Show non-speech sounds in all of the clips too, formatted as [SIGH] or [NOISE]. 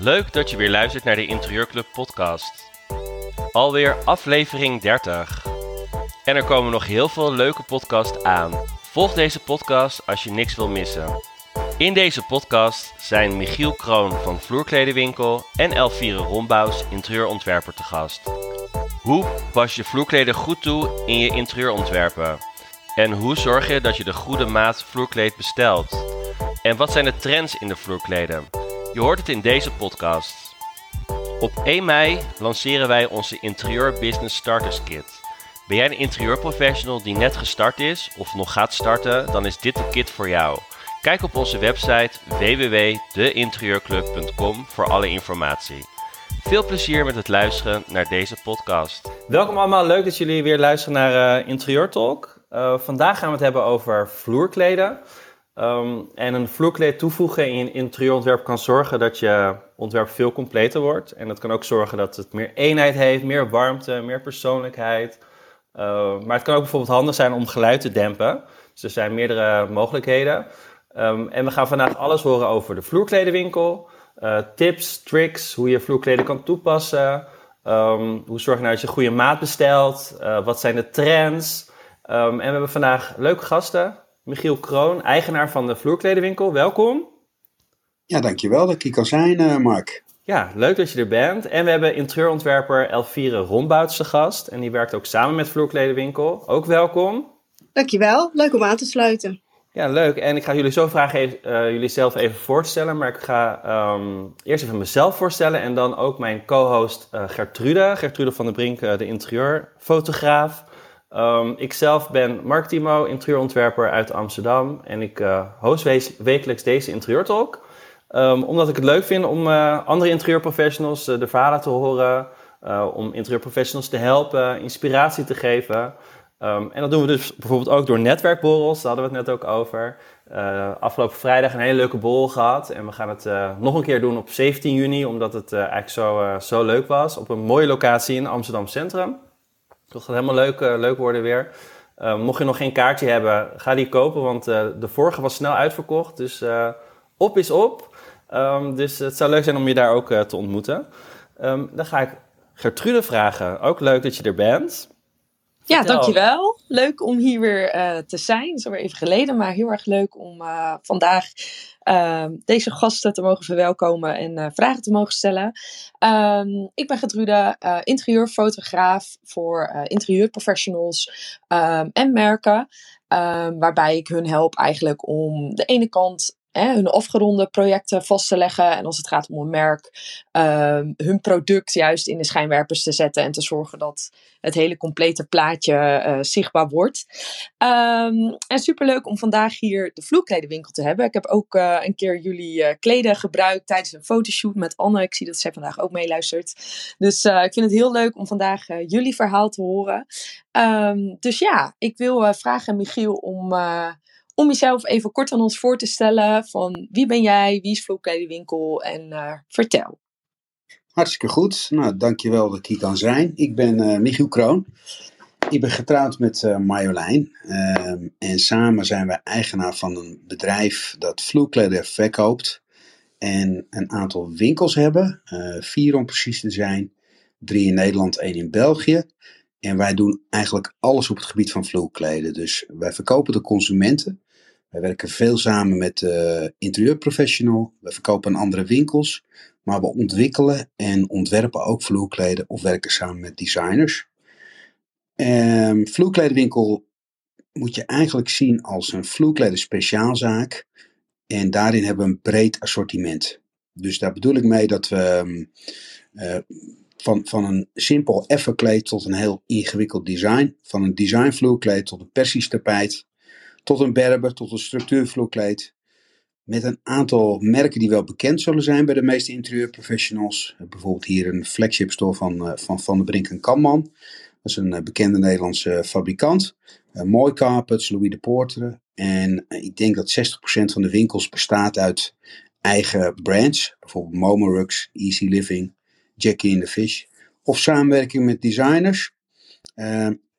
Leuk dat je weer luistert naar de Interieurclub podcast. Alweer aflevering 30. En er komen nog heel veel leuke podcasts aan. Volg deze podcast als je niks wil missen. In deze podcast zijn Michiel Kroon van Vloerkledenwinkel en Elvire Rombouws interieurontwerper te gast. Hoe pas je vloerkleden goed toe in je interieurontwerpen? En hoe zorg je dat je de goede maat vloerkleed bestelt? En wat zijn de trends in de vloerkleden? Je hoort het in deze podcast. Op 1 mei lanceren wij onze Interieur Business Starters Kit. Ben jij een interieurprofessional die net gestart is of nog gaat starten, dan is dit de kit voor jou. Kijk op onze website www.deinterieurclub.com voor alle informatie. Veel plezier met het luisteren naar deze podcast. Welkom allemaal, leuk dat jullie weer luisteren naar uh, Interieur Talk. Uh, vandaag gaan we het hebben over vloerkleden. Um, en een vloerkleed toevoegen in interieurontwerp kan zorgen dat je ontwerp veel completer wordt. En dat kan ook zorgen dat het meer eenheid heeft, meer warmte, meer persoonlijkheid. Uh, maar het kan ook bijvoorbeeld handig zijn om geluid te dempen. Dus er zijn meerdere mogelijkheden. Um, en we gaan vandaag alles horen over de vloerkledenwinkel. Uh, tips, tricks, hoe je vloerkleden kan toepassen. Hoe zorg je nou dat je goede maat bestelt? Uh, wat zijn de trends? en we hebben vandaag leuke gasten. Michiel Kroon, eigenaar van de vloerkledenwinkel. Welkom. Ja, dankjewel dat ik hier kan zijn, uh, Mark. Ja, leuk dat je er bent. En we hebben interieurontwerper Elvire Rombouts te gast. En die werkt ook samen met Vloerkledenwinkel. Ook welkom. Dankjewel, leuk om aan te sluiten. Ja, leuk. En ik ga jullie zo vragen even, uh, jullie zelf even voorstellen. Maar ik ga um, eerst even mezelf voorstellen. En dan ook mijn co-host uh, Gertrude. Gertrude van der Brink, de interieurfotograaf. Um, ik zelf ben Mark Timo, interieurontwerper uit Amsterdam. En ik uh, host wekelijks deze interieurtalk. Um, omdat ik het leuk vind om uh, andere interieurprofessionals uh, de verhalen te horen. om interieurprofessionals te helpen, inspiratie te geven. Um, en dat doen we dus bijvoorbeeld ook door netwerkborrels. Daar hadden we het net ook over. afgelopen vrijdag een hele leuke borrel gehad. En we gaan het nog een keer doen op 17 juni. Omdat het eigenlijk zo, zo leuk was. Op een mooie locatie in Amsterdam Centrum. Dat gaat helemaal leuk, uh, leuk worden weer. Uh, mocht je nog geen kaartje hebben, ga die kopen, want uh, de vorige was snel uitverkocht. Dus op is op. Um, dus het zou leuk zijn om je daar ook te ontmoeten. Um, dan ga ik Gertrude vragen. Ook leuk dat je er bent. Ja, dankjewel. Leuk om hier weer uh, te zijn. Het is alweer even geleden, maar heel erg leuk om uh, vandaag uh, deze gasten te mogen verwelkomen en vragen te mogen stellen. Um, ik ben Gertrude, interieurfotograaf voor interieurprofessionals um, en merken. Um, waarbij ik hun help eigenlijk om de ene kant hun afgeronde projecten vast te leggen. En als het gaat om een merk, uh, hun product juist in de schijnwerpers te zetten en te zorgen dat het hele complete plaatje uh, zichtbaar wordt. Um, en superleuk om vandaag hier de vloerkledenwinkel te hebben. Ik heb ook uh, een keer jullie uh, kleden gebruikt tijdens een fotoshoot met Anne. Ik zie dat zij vandaag ook meeluistert. Dus ik vind het heel leuk om vandaag jullie verhaal te horen. Um, dus ja, ik wil vragen Michiel om om jezelf even kort aan ons voor te stellen van wie ben jij, wie is Vloerkledenwinkel en uh, vertel. Hartstikke goed. Nou, dankjewel dat ik hier kan zijn. Ik ben uh, Michiel Kroon. Ik ben getrouwd met uh, Marjolein. Uh, en samen zijn we eigenaar van een bedrijf dat vloerkleden verkoopt. En een aantal winkels hebben. vier om precies te zijn. Drie in Nederland, één in België. En wij doen eigenlijk alles op het gebied van vloerkleden. Dus wij verkopen de consumenten. Wij werken veel samen met uh, interieurprofessional. We verkopen andere winkels. Maar we ontwikkelen en ontwerpen ook vloerkleden of werken samen met designers. Um, vloerkledenwinkel moet je eigenlijk zien als een vloerkleden speciaalzaak. En daarin hebben we een breed assortiment. Dus daar bedoel ik mee dat we uh, van, van een simpel effen kleed tot een heel ingewikkeld design. Van een design vloerkleed tot een persisch tapijt tot een berber, tot een structuurvloerkleed. Met een aantal merken die wel bekend zullen zijn bij de meeste interieurprofessionals. Bijvoorbeeld hier een flagship store van uh, Van, van der Brink en Kamman. Dat is een uh, bekende Nederlandse fabrikant. Uh, Mooi Carpets, Louis de Poortere. En ik denk dat 60% van de winkels bestaat uit eigen brands. Bijvoorbeeld Momorux, Easy Living, Jackie in the Fish. Of samenwerking met designers.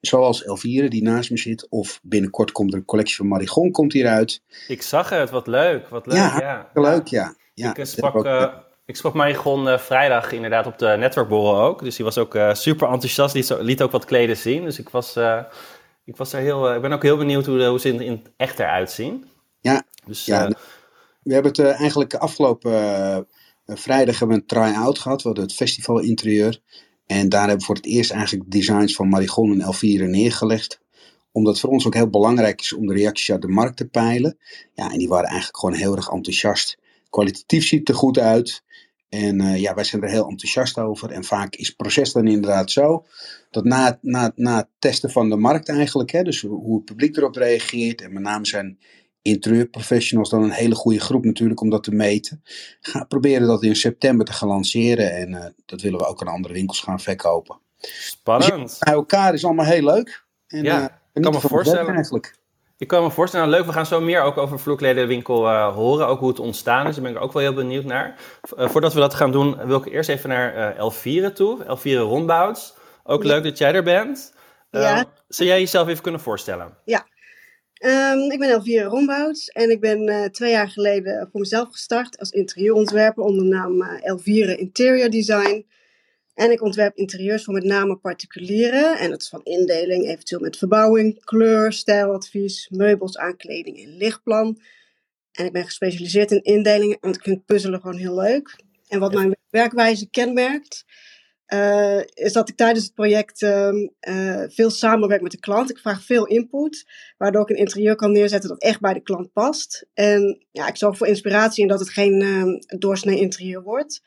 Zoals Elvire, die naast me zit. Of binnenkort komt er een collectie van Marigon komt hieruit. Ik zag het, wat leuk. Wat leuk, ja. ja. Leuk, ja. ja. Ik, sprak, ook, uh, Ik sprak Marigon uh, vrijdag inderdaad op de netwerkborrel ook. Dus die was ook uh, super enthousiast. Die liet ook wat kleden zien. Dus ik was, ik was er heel, ik ben ook heel benieuwd hoe, hoe ze in, in het echt eruit zien. Ja, dus, ja we hebben het eigenlijk afgelopen vrijdag hebben we een try-out gehad. We hadden het festival interieur. En daar hebben we voor het eerst eigenlijk designs van Marigon en Elvire neergelegd omdat het voor ons ook heel belangrijk is om de reacties uit de markt te peilen. Ja, en die waren eigenlijk gewoon heel erg enthousiast. Kwalitatief ziet het er goed uit. En uh, ja, wij zijn er heel enthousiast over. En vaak is het proces dan inderdaad zo dat na, na, na het testen van de markt eigenlijk, hè, dus hoe het publiek erop reageert, en met name zijn interieurprofessionals dan een hele goede groep natuurlijk om dat te meten. Ga proberen dat in september te gaan lanceren en uh, dat willen we ook aan andere winkels gaan verkopen. Spannend. Dus bij elkaar is allemaal heel leuk. En, ja, uh, ik kan me voorstellen. Eigenlijk. Ik kan me voorstellen, nou, leuk, we gaan zo meer ook over vloerkledenwinkel uh, horen, ook hoe het ontstaan is. Daar ben ik ook wel heel benieuwd naar. Uh, voordat we dat gaan doen, wil ik eerst even naar uh, Elvire toe, Elvire Rombouts. Ook leuk dat jij er bent. ja. Zou jij jezelf even kunnen voorstellen? Ja, um, ik ben Elvire Rombouts en ik ben twee jaar geleden voor mezelf gestart als interieurontwerper onder de naam Elvire Interior Design. En ik ontwerp interieurs voor met name particulieren. En dat is van indeling, eventueel met verbouwing, kleur, stijladvies, meubels, aankleding en lichtplan. En ik ben gespecialiseerd in indelingen, want ik vind puzzelen gewoon heel leuk. En wat mijn werkwijze kenmerkt, uh, is dat ik tijdens het project uh, uh, veel samenwerk met de klant. Ik vraag veel input, waardoor ik een interieur kan neerzetten dat echt bij de klant past. En ja, ik zorg voor inspiratie en dat het geen ehm, doorsnee interieur wordt.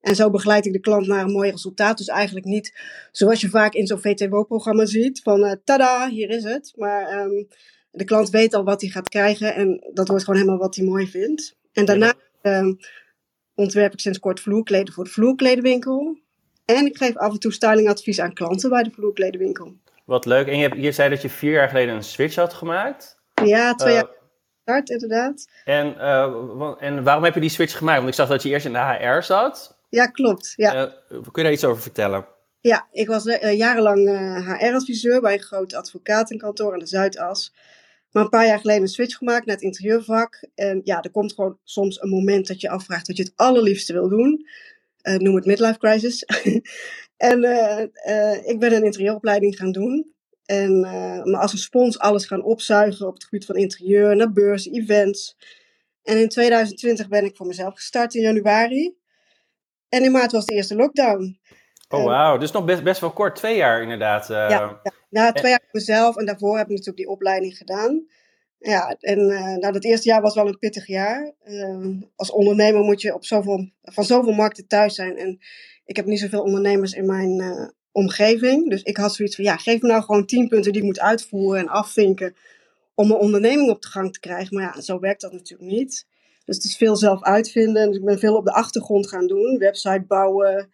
En zo begeleid ik de klant naar een mooi resultaat. Dus eigenlijk niet zoals je vaak in zo'n VTWO-programma ziet: van uh, tada, hier is het. Maar um, de klant weet al wat hij gaat krijgen en dat wordt gewoon helemaal wat hij mooi vindt. En daarna um, ontwerp ik sinds kort vloerkleden voor de vloerkledenwinkel. En ik geef af en toe stylingadvies aan klanten bij de vloerkledenwinkel. Wat leuk. En je, hebt, je zei dat je vier jaar geleden een switch had gemaakt. Ja, twee uh, jaar start inderdaad. En, uh, en waarom heb je die switch gemaakt? Want ik zag dat je eerst in de HR zat. Ja, klopt. Ja. Uh, kun je daar iets over vertellen? Ja, ik was jarenlang HR-adviseur bij een groot advocatenkantoor aan de Zuidas. Maar een paar jaar geleden een switch gemaakt naar het interieurvak. En ja, er komt gewoon soms een moment dat je afvraagt wat je het allerliefste wil doen. Noem het midlife crisis. [LAUGHS] en ik ben een interieuropleiding gaan doen. En maar als een spons alles gaan opzuigen op het gebied van interieur, naar beurzen, events. En in 2020 ben ik voor mezelf gestart in januari. En in maart was de eerste lockdown. Oh, wauw. Dus nog best, best wel kort. Twee jaar inderdaad. Uh, ja, ja. Nou, twee jaar voor mezelf. En daarvoor heb ik natuurlijk die opleiding gedaan. Ja, en uh, nou, dat eerste jaar was wel een pittig jaar. Uh, als ondernemer moet je op zoveel, van zoveel markten thuis zijn. En ik heb niet zoveel ondernemers in mijn uh, omgeving. Dus ik had zoiets van, ja, geef me nou gewoon tien punten die ik moet uitvoeren en afvinken. Om mijn onderneming op de gang te krijgen. Maar ja, zo werkt dat natuurlijk niet. Dus het is veel zelf uitvinden. Dus ik ben veel op de achtergrond gaan doen. Website bouwen,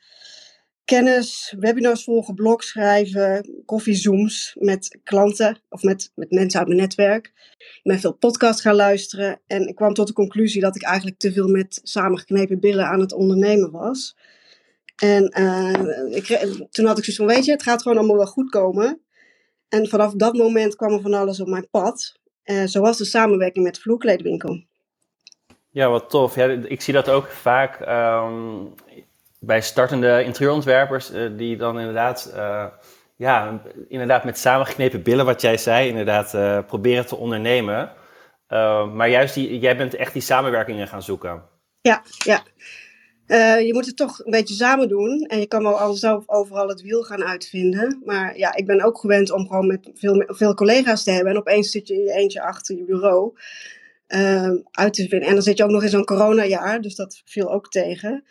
kennis, webinars volgen, blog schrijven, koffiezooms met klanten of met, met mensen uit mijn netwerk. Ik ben veel podcasts gaan luisteren en ik kwam tot de conclusie dat ik eigenlijk te veel met samengeknepen billen aan het ondernemen was. En uh, ik, toen had ik zoiets van, weet je, het gaat gewoon allemaal wel goed komen. En vanaf dat moment kwam er van alles op mijn pad. Uh, zoals de samenwerking met de. Ja, wat tof. Ja, ik zie dat ook vaak um, bij startende interieurontwerpers, uh, die dan inderdaad, uh, ja, inderdaad met samengeknepen billen, wat jij zei, inderdaad uh, proberen te ondernemen. Maar juist, die, jij bent echt die samenwerkingen gaan zoeken. Ja, ja. je moet het toch een beetje samen doen. En je kan wel al zelf overal het wiel gaan uitvinden. Maar ja, ik ben ook gewend om gewoon met veel, veel collega's te hebben. En opeens zit je in je eentje achter je bureau uit te vinden. En dan zit je ook nog in zo'n coronajaar, dus dat viel ook tegen.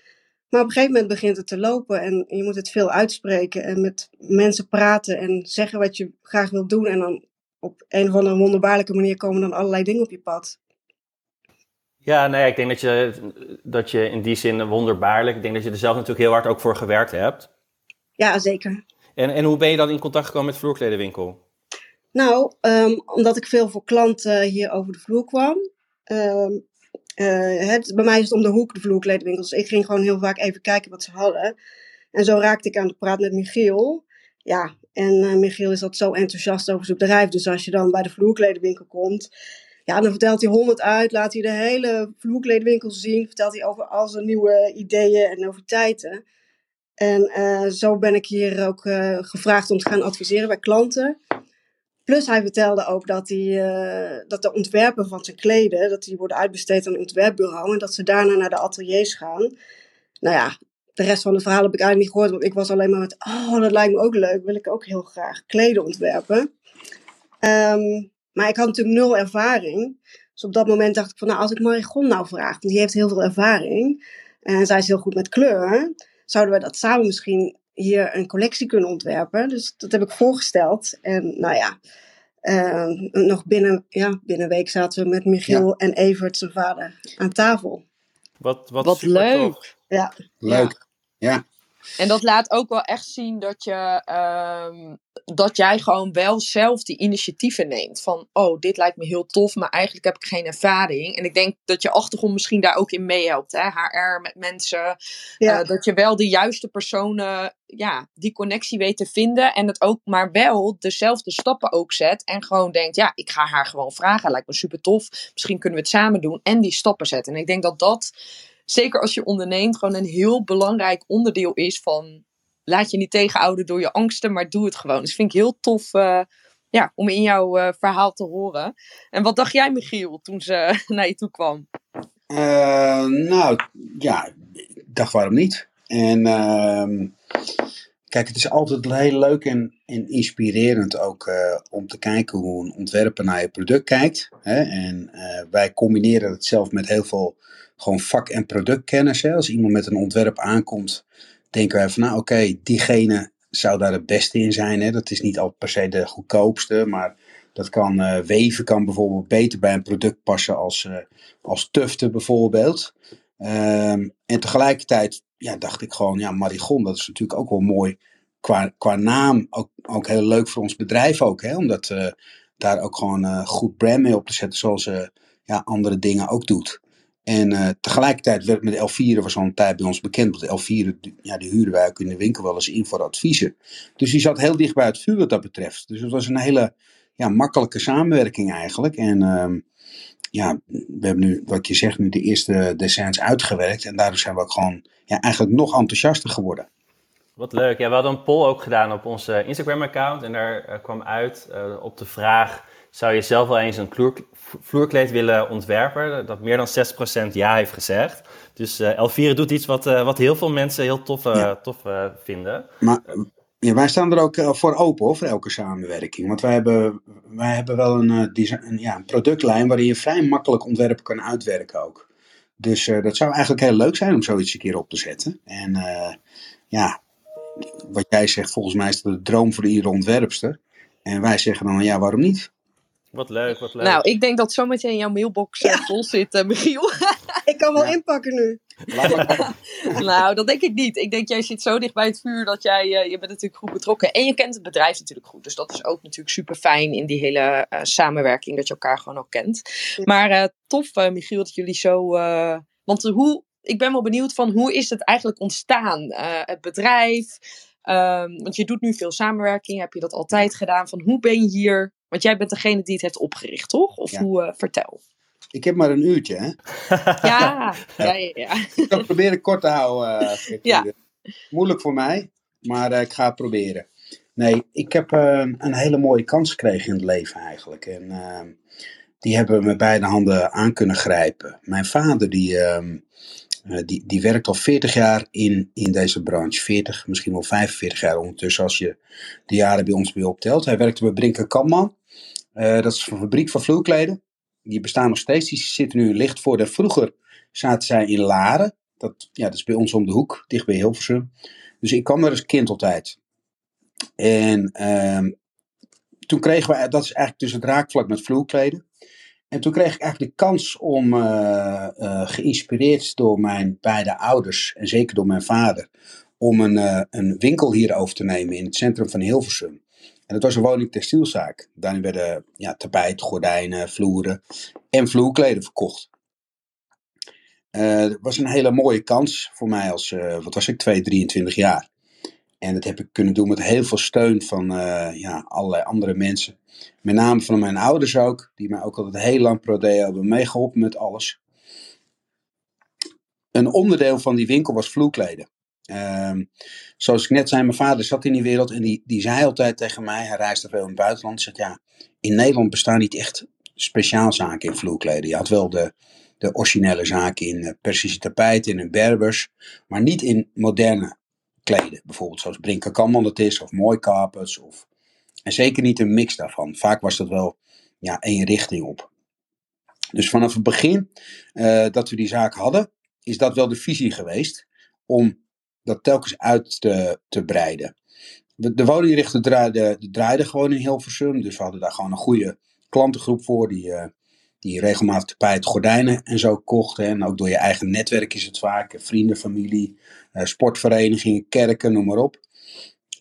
Maar op een gegeven moment begint het te lopen en je moet het veel uitspreken en met mensen praten en zeggen wat je graag wilt doen. En dan op een of andere wonderbaarlijke manier komen dan allerlei dingen op je pad. Ja, nee, ik denk dat je, dat je in die zin wonderbaarlijk, ik denk dat je er zelf natuurlijk heel hard ook voor gewerkt hebt. Ja, zeker. En, en hoe ben je dan in contact gekomen met Vloerkledenwinkel? Nou, um, omdat ik veel voor klanten hier over de vloer kwam. Um, uh, het, bij mij is het om de hoek, de vloerkleedwinkels. ik ging gewoon heel vaak even kijken wat ze hadden. En zo raakte ik aan de praat met Michiel. Ja, en uh, Michiel is altijd zo enthousiast over zijn bedrijf. Dus als je dan bij de vloerkledenwinkel komt, Ja, dan vertelt hij honderd uit, laat hij de hele vloerkleedwinkel zien, vertelt hij over al zijn nieuwe ideeën en noviteiten. En uh, zo ben ik hier ook gevraagd om te gaan adviseren bij klanten. Plus hij vertelde ook dat, hij, uh, dat de ontwerpen van zijn kleden, dat die worden uitbesteed aan een ontwerpbureau en dat ze daarna naar de ateliers gaan. Nou ja, de rest van het verhaal heb ik eigenlijk niet gehoord, want ik was alleen maar met, oh, dat lijkt me ook leuk, wil ik ook heel graag kleden ontwerpen. Um, maar ik had natuurlijk nul ervaring. Dus op dat moment dacht ik van, nou, als ik Marigon nou vraag, want die heeft heel veel ervaring en zij is heel goed met kleur, zouden we dat samen misschien hier een collectie kunnen ontwerpen. Dus dat heb ik voorgesteld. En nou ja, uh, nog binnen, ja, binnen een week zaten we met Michiel en Evert, zijn vader, aan tafel. Wat, wat, wat leuk. Ja. Leuk. Ja. En dat laat ook wel echt zien dat, je, um, dat jij gewoon wel zelf die initiatieven neemt. Van, oh, dit lijkt me heel tof, maar eigenlijk heb ik geen ervaring. En ik denk dat je achtergrond misschien daar ook in meehelpt. Hè? HR met mensen. Ja. Uh, dat je wel de juiste personen, ja, die connectie weet te vinden. En het ook maar wel dezelfde stappen ook zet. En gewoon denkt, ja, ik ga haar gewoon vragen. Lijkt me super tof. Misschien kunnen we het samen doen. En die stappen zetten. En ik denk dat dat zeker als je onderneemt, gewoon een heel belangrijk onderdeel is van laat je niet tegenhouden door je angsten, maar doe het gewoon. Dus vind ik heel tof uh, ja, om in jouw uh, verhaal te horen. En wat dacht jij, Michiel, toen ze [LAUGHS] naar je toe kwam? Uh, nou, ja, ik dacht waarom niet. En ehm, kijk, het is altijd heel leuk en, en inspirerend ook om te kijken hoe een ontwerper naar je product kijkt. Hè? En wij combineren het zelf met heel veel gewoon vak- en productkennis. Hè. Als iemand met een ontwerp aankomt, denken wij van nou oké, diegene zou daar het beste in zijn. Hè. Dat is niet al per se de goedkoopste, maar dat kan uh, weven kan bijvoorbeeld beter bij een product passen als, uh, als tufte bijvoorbeeld. Um, en tegelijkertijd ja, dacht ik gewoon, ja, Marigon, dat is natuurlijk ook wel mooi qua, qua naam. Ook, ook heel leuk voor ons bedrijf ook, hè, omdat uh, daar ook gewoon goed brand mee op te zetten, zoals ja, andere dingen ook doet. En uh, tegelijkertijd werd met Elvieren was al een tijd bij ons bekend. Want Elvieren, ja, die huren wij ook in de winkel wel eens in voor adviezen. Dus die zat heel dicht bij het vuur wat dat betreft. Dus het was een hele ja, makkelijke samenwerking eigenlijk. En uh, ja, we hebben nu, wat je zegt, nu de eerste designs uitgewerkt. En daardoor zijn we ook gewoon ja, eigenlijk nog enthousiaster geworden. Wat leuk. Ja, we hadden een poll ook gedaan op ons Instagram-account. En daar uh, kwam uit op de vraag zou je zelf wel eens een vloerkleed willen ontwerpen? Dat meer dan 60% ja heeft gezegd. Dus uh, Elvire doet iets wat, uh, wat heel veel mensen heel tof, ja. tof vinden. Maar ja, wij staan er ook voor open hoor, voor elke samenwerking. Want wij hebben, wij hebben wel een, design, een, ja, een productlijn waarin je vrij makkelijk ontwerpen kan uitwerken ook. Dus dat zou eigenlijk heel leuk zijn om zoiets een keer op te zetten. En ja, wat jij zegt, volgens mij is dat de droom voor iedere ontwerpster. En wij zeggen dan, ja, waarom niet? Wat leuk, wat leuk. Nou, ik denk dat zometeen jouw mailbox ja. vol zit, uh, Michiel. [LAUGHS] ik kan wel ja. inpakken nu. [LAUGHS] nou, dat denk ik niet. Ik denk, jij zit zo dicht bij het vuur dat jij, uh, je bent natuurlijk goed betrokken. En je kent het bedrijf natuurlijk goed. Dus dat is ook natuurlijk super fijn in die hele uh, samenwerking, dat je elkaar gewoon ook kent. Maar tof, Michiel, dat jullie zo... want hoe, ik ben wel benieuwd van, hoe is het eigenlijk ontstaan? het bedrijf... Um, want je doet nu veel samenwerking, heb je dat altijd gedaan? Van hoe ben je hier want jij bent degene die het heeft opgericht, toch? Of ja. hoe, uh, vertel. Ik heb maar een uurtje, hè? [LAUGHS] Ja, ja, ja. ja. Ik ga proberen kort te houden. [LAUGHS] Uh, ja. Moeilijk voor mij, maar uh, ik ga het proberen. Nee, ik heb een hele mooie kans gekregen in het leven eigenlijk. En die hebben we met beide handen aan kunnen grijpen. Mijn vader, die, ehm, die, die werkt al 40 jaar in, in deze branche. 40, misschien wel 45 jaar ondertussen, als je de jaren bij ons weer optelt. Hij werkte bij Brinker Kamman. Uh, dat is een fabriek van vloerkleden. Die bestaan nog steeds. Die zitten nu in Lichtvoorde. Vroeger zaten zij in Laren. Dat, ja, dat is bij ons om de hoek, dicht bij Hilversum. Dus ik kwam daar als kind altijd. En uh, toen kregen we, dat is eigenlijk dus het raakvlak met vloerkleden. En toen kreeg ik eigenlijk de kans om, uh, uh, geïnspireerd door mijn beide ouders, en zeker door mijn vader, om een, uh, een winkel hier over te nemen in het centrum van Hilversum. En dat was een woning textielzaak. Daarin werden ja, tapijt, gordijnen, vloeren en vloerkleden verkocht. Het was een hele mooie kans voor mij als, wat was ik, 2, 23 jaar. En dat heb ik kunnen doen met heel veel steun van ja, allerlei andere mensen. Met name van mijn ouders ook, die mij ook altijd heel lang Prodeo hebben meegeholpen met alles. Een onderdeel van die winkel was vloerkleden. Ehm, zoals ik net zei, mijn vader zat in die wereld en die, die zei altijd tegen mij, hij reisde veel in het buitenland, zegt ja, in Nederland bestaan niet echt speciaalzaken in vloerkleden. Je had wel de, de originele zaken in uh, Persische tapijten en in Berbers, maar niet in moderne kleden. Bijvoorbeeld zoals Brinker het is, of Mooi Carpets, of, en zeker niet een mix daarvan. Vaak was dat wel ja, één richting op. Dus vanaf het begin uh, dat we die zaak hadden, is dat wel de visie geweest om dat telkens uit te, te breiden. De, woningrichter draaide, draaide gewoon in Hilversum, dus we hadden daar gewoon een goede klantengroep voor die, uh, die regelmatig tapijt, gordijnen en zo kochten. En ook door je eigen netwerk is het vaak, vrienden, familie, uh, sportverenigingen, kerken, noem maar op.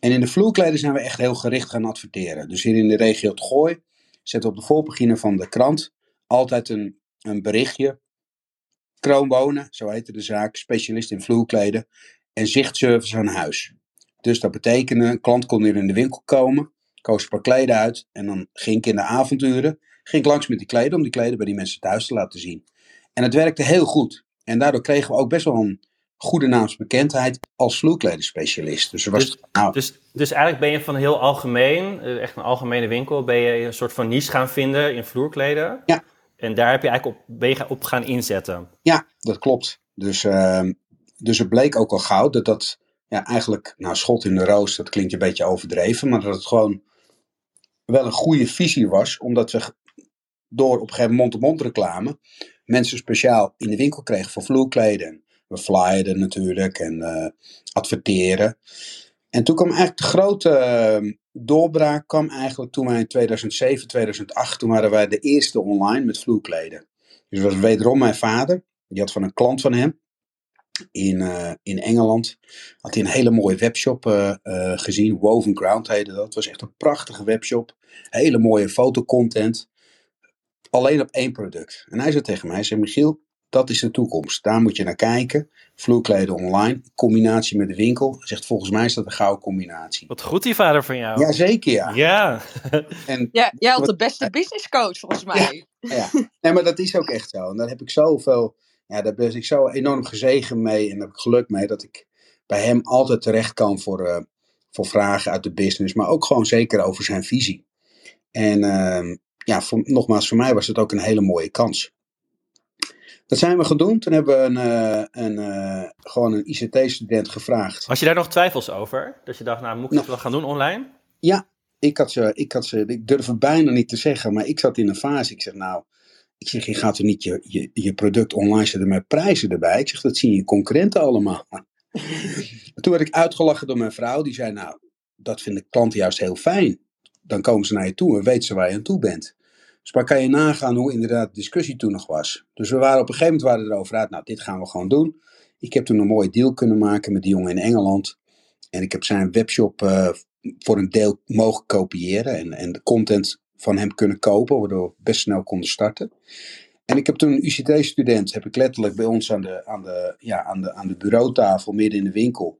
En in de vloerkleden zijn we echt heel gericht gaan adverteren. Dus hier in de regio het Gooi zetten we op de voorpagina van de krant altijd een, een berichtje. Kroonwonen, zo heette de zaak, specialist in vloerkleden en zichtservice aan huis. Dus dat betekende, een klant kon hier in de winkel komen, koos een paar kleden uit en dan ging ik in de avonduren, ging ik langs met die kleden om die kleden bij die mensen thuis te laten zien. En het werkte heel goed. En daardoor kregen we ook best wel een goede naamsbekendheid als vloerkledenspecialist. Dus, was, dus, nou, dus, dus eigenlijk ben je van heel algemeen, eh, echt een algemene winkel, ben je een soort van niche gaan vinden in vloerkleden. Ja. En daar heb je eigenlijk op, ben je op gaan inzetten. Ja, dat klopt. Dus, uh, dus het bleek ook al gauw dat dat ja, eigenlijk, nou schot in de roos, dat klinkt een beetje overdreven, maar dat het gewoon wel een goede visie was, omdat we door op een gegeven moment mond-to-mond reclame mensen speciaal in de winkel kregen voor vloerkleden. We flyerden natuurlijk en uh, adverteren. En toen kwam eigenlijk de grote uh, doorbraak kwam eigenlijk toen wij in 2007, 2008, toen waren wij de eerste online met vloerkleden. Dus dat was wederom mijn vader. Die had van een klant van hem in, uh, in Engeland. Had hij een hele mooie webshop uh, gezien. Woven Ground heette dat. Het was echt een prachtige webshop. Hele mooie fotocontent. Alleen op één product. En hij zei tegen mij, hij zei Michiel, dat is de toekomst. Daar moet je naar kijken. Vloerkleden online, combinatie met de winkel. Hij zegt, volgens mij is dat een gouden combinatie. Wat goed die vader van jou. Jazeker, ja. Ja. [LAUGHS] en, ja jij had de beste business coach, volgens mij. Ja, ja. Nee, maar dat is ook echt zo. En daar heb ik zoveel ja, daar ben ik zo enorm gezegen mee en heb ik geluk mee dat ik bij hem altijd terecht kan voor, uh, voor vragen uit de business, maar ook gewoon zeker over zijn visie. En uh, ja, voor, nogmaals, voor mij was het ook een hele mooie kans. Dat zijn we gedaan. Toen hebben we een, uh, een, uh, gewoon een ICT-student gevraagd. Had je daar nog twijfels over? Dat je dacht, nou moet ik nou, het wel gaan doen online? Ja, ik had ze, ik had ze, ik durf het bijna niet te zeggen, maar ik zat in een fase. Ik zeg, nou, ik zeg, je gaat er niet je, je, je product online zetten met prijzen erbij. Ik zeg, dat zien je concurrenten allemaal. [LAUGHS] Toen werd ik uitgelachen door mijn vrouw. Die zei, nou, dat vinden klanten juist heel fijn. Dan komen ze naar je toe en weten ze waar je aan toe bent. Dus maar kan je nagaan hoe inderdaad de discussie toen nog was. Dus we waren op een gegeven moment waren erover uit, nou, dit gaan we gewoon doen. Ik heb toen een mooie deal kunnen maken met die jongen in Engeland. En ik heb zijn webshop uh, voor een deel mogen kopiëren. En, en de content van hem kunnen kopen, waardoor we best snel konden starten. En ik heb toen een UCT-student, heb ik letterlijk bij ons aan de, aan, de, ja, aan, de, aan de bureautafel midden in de winkel,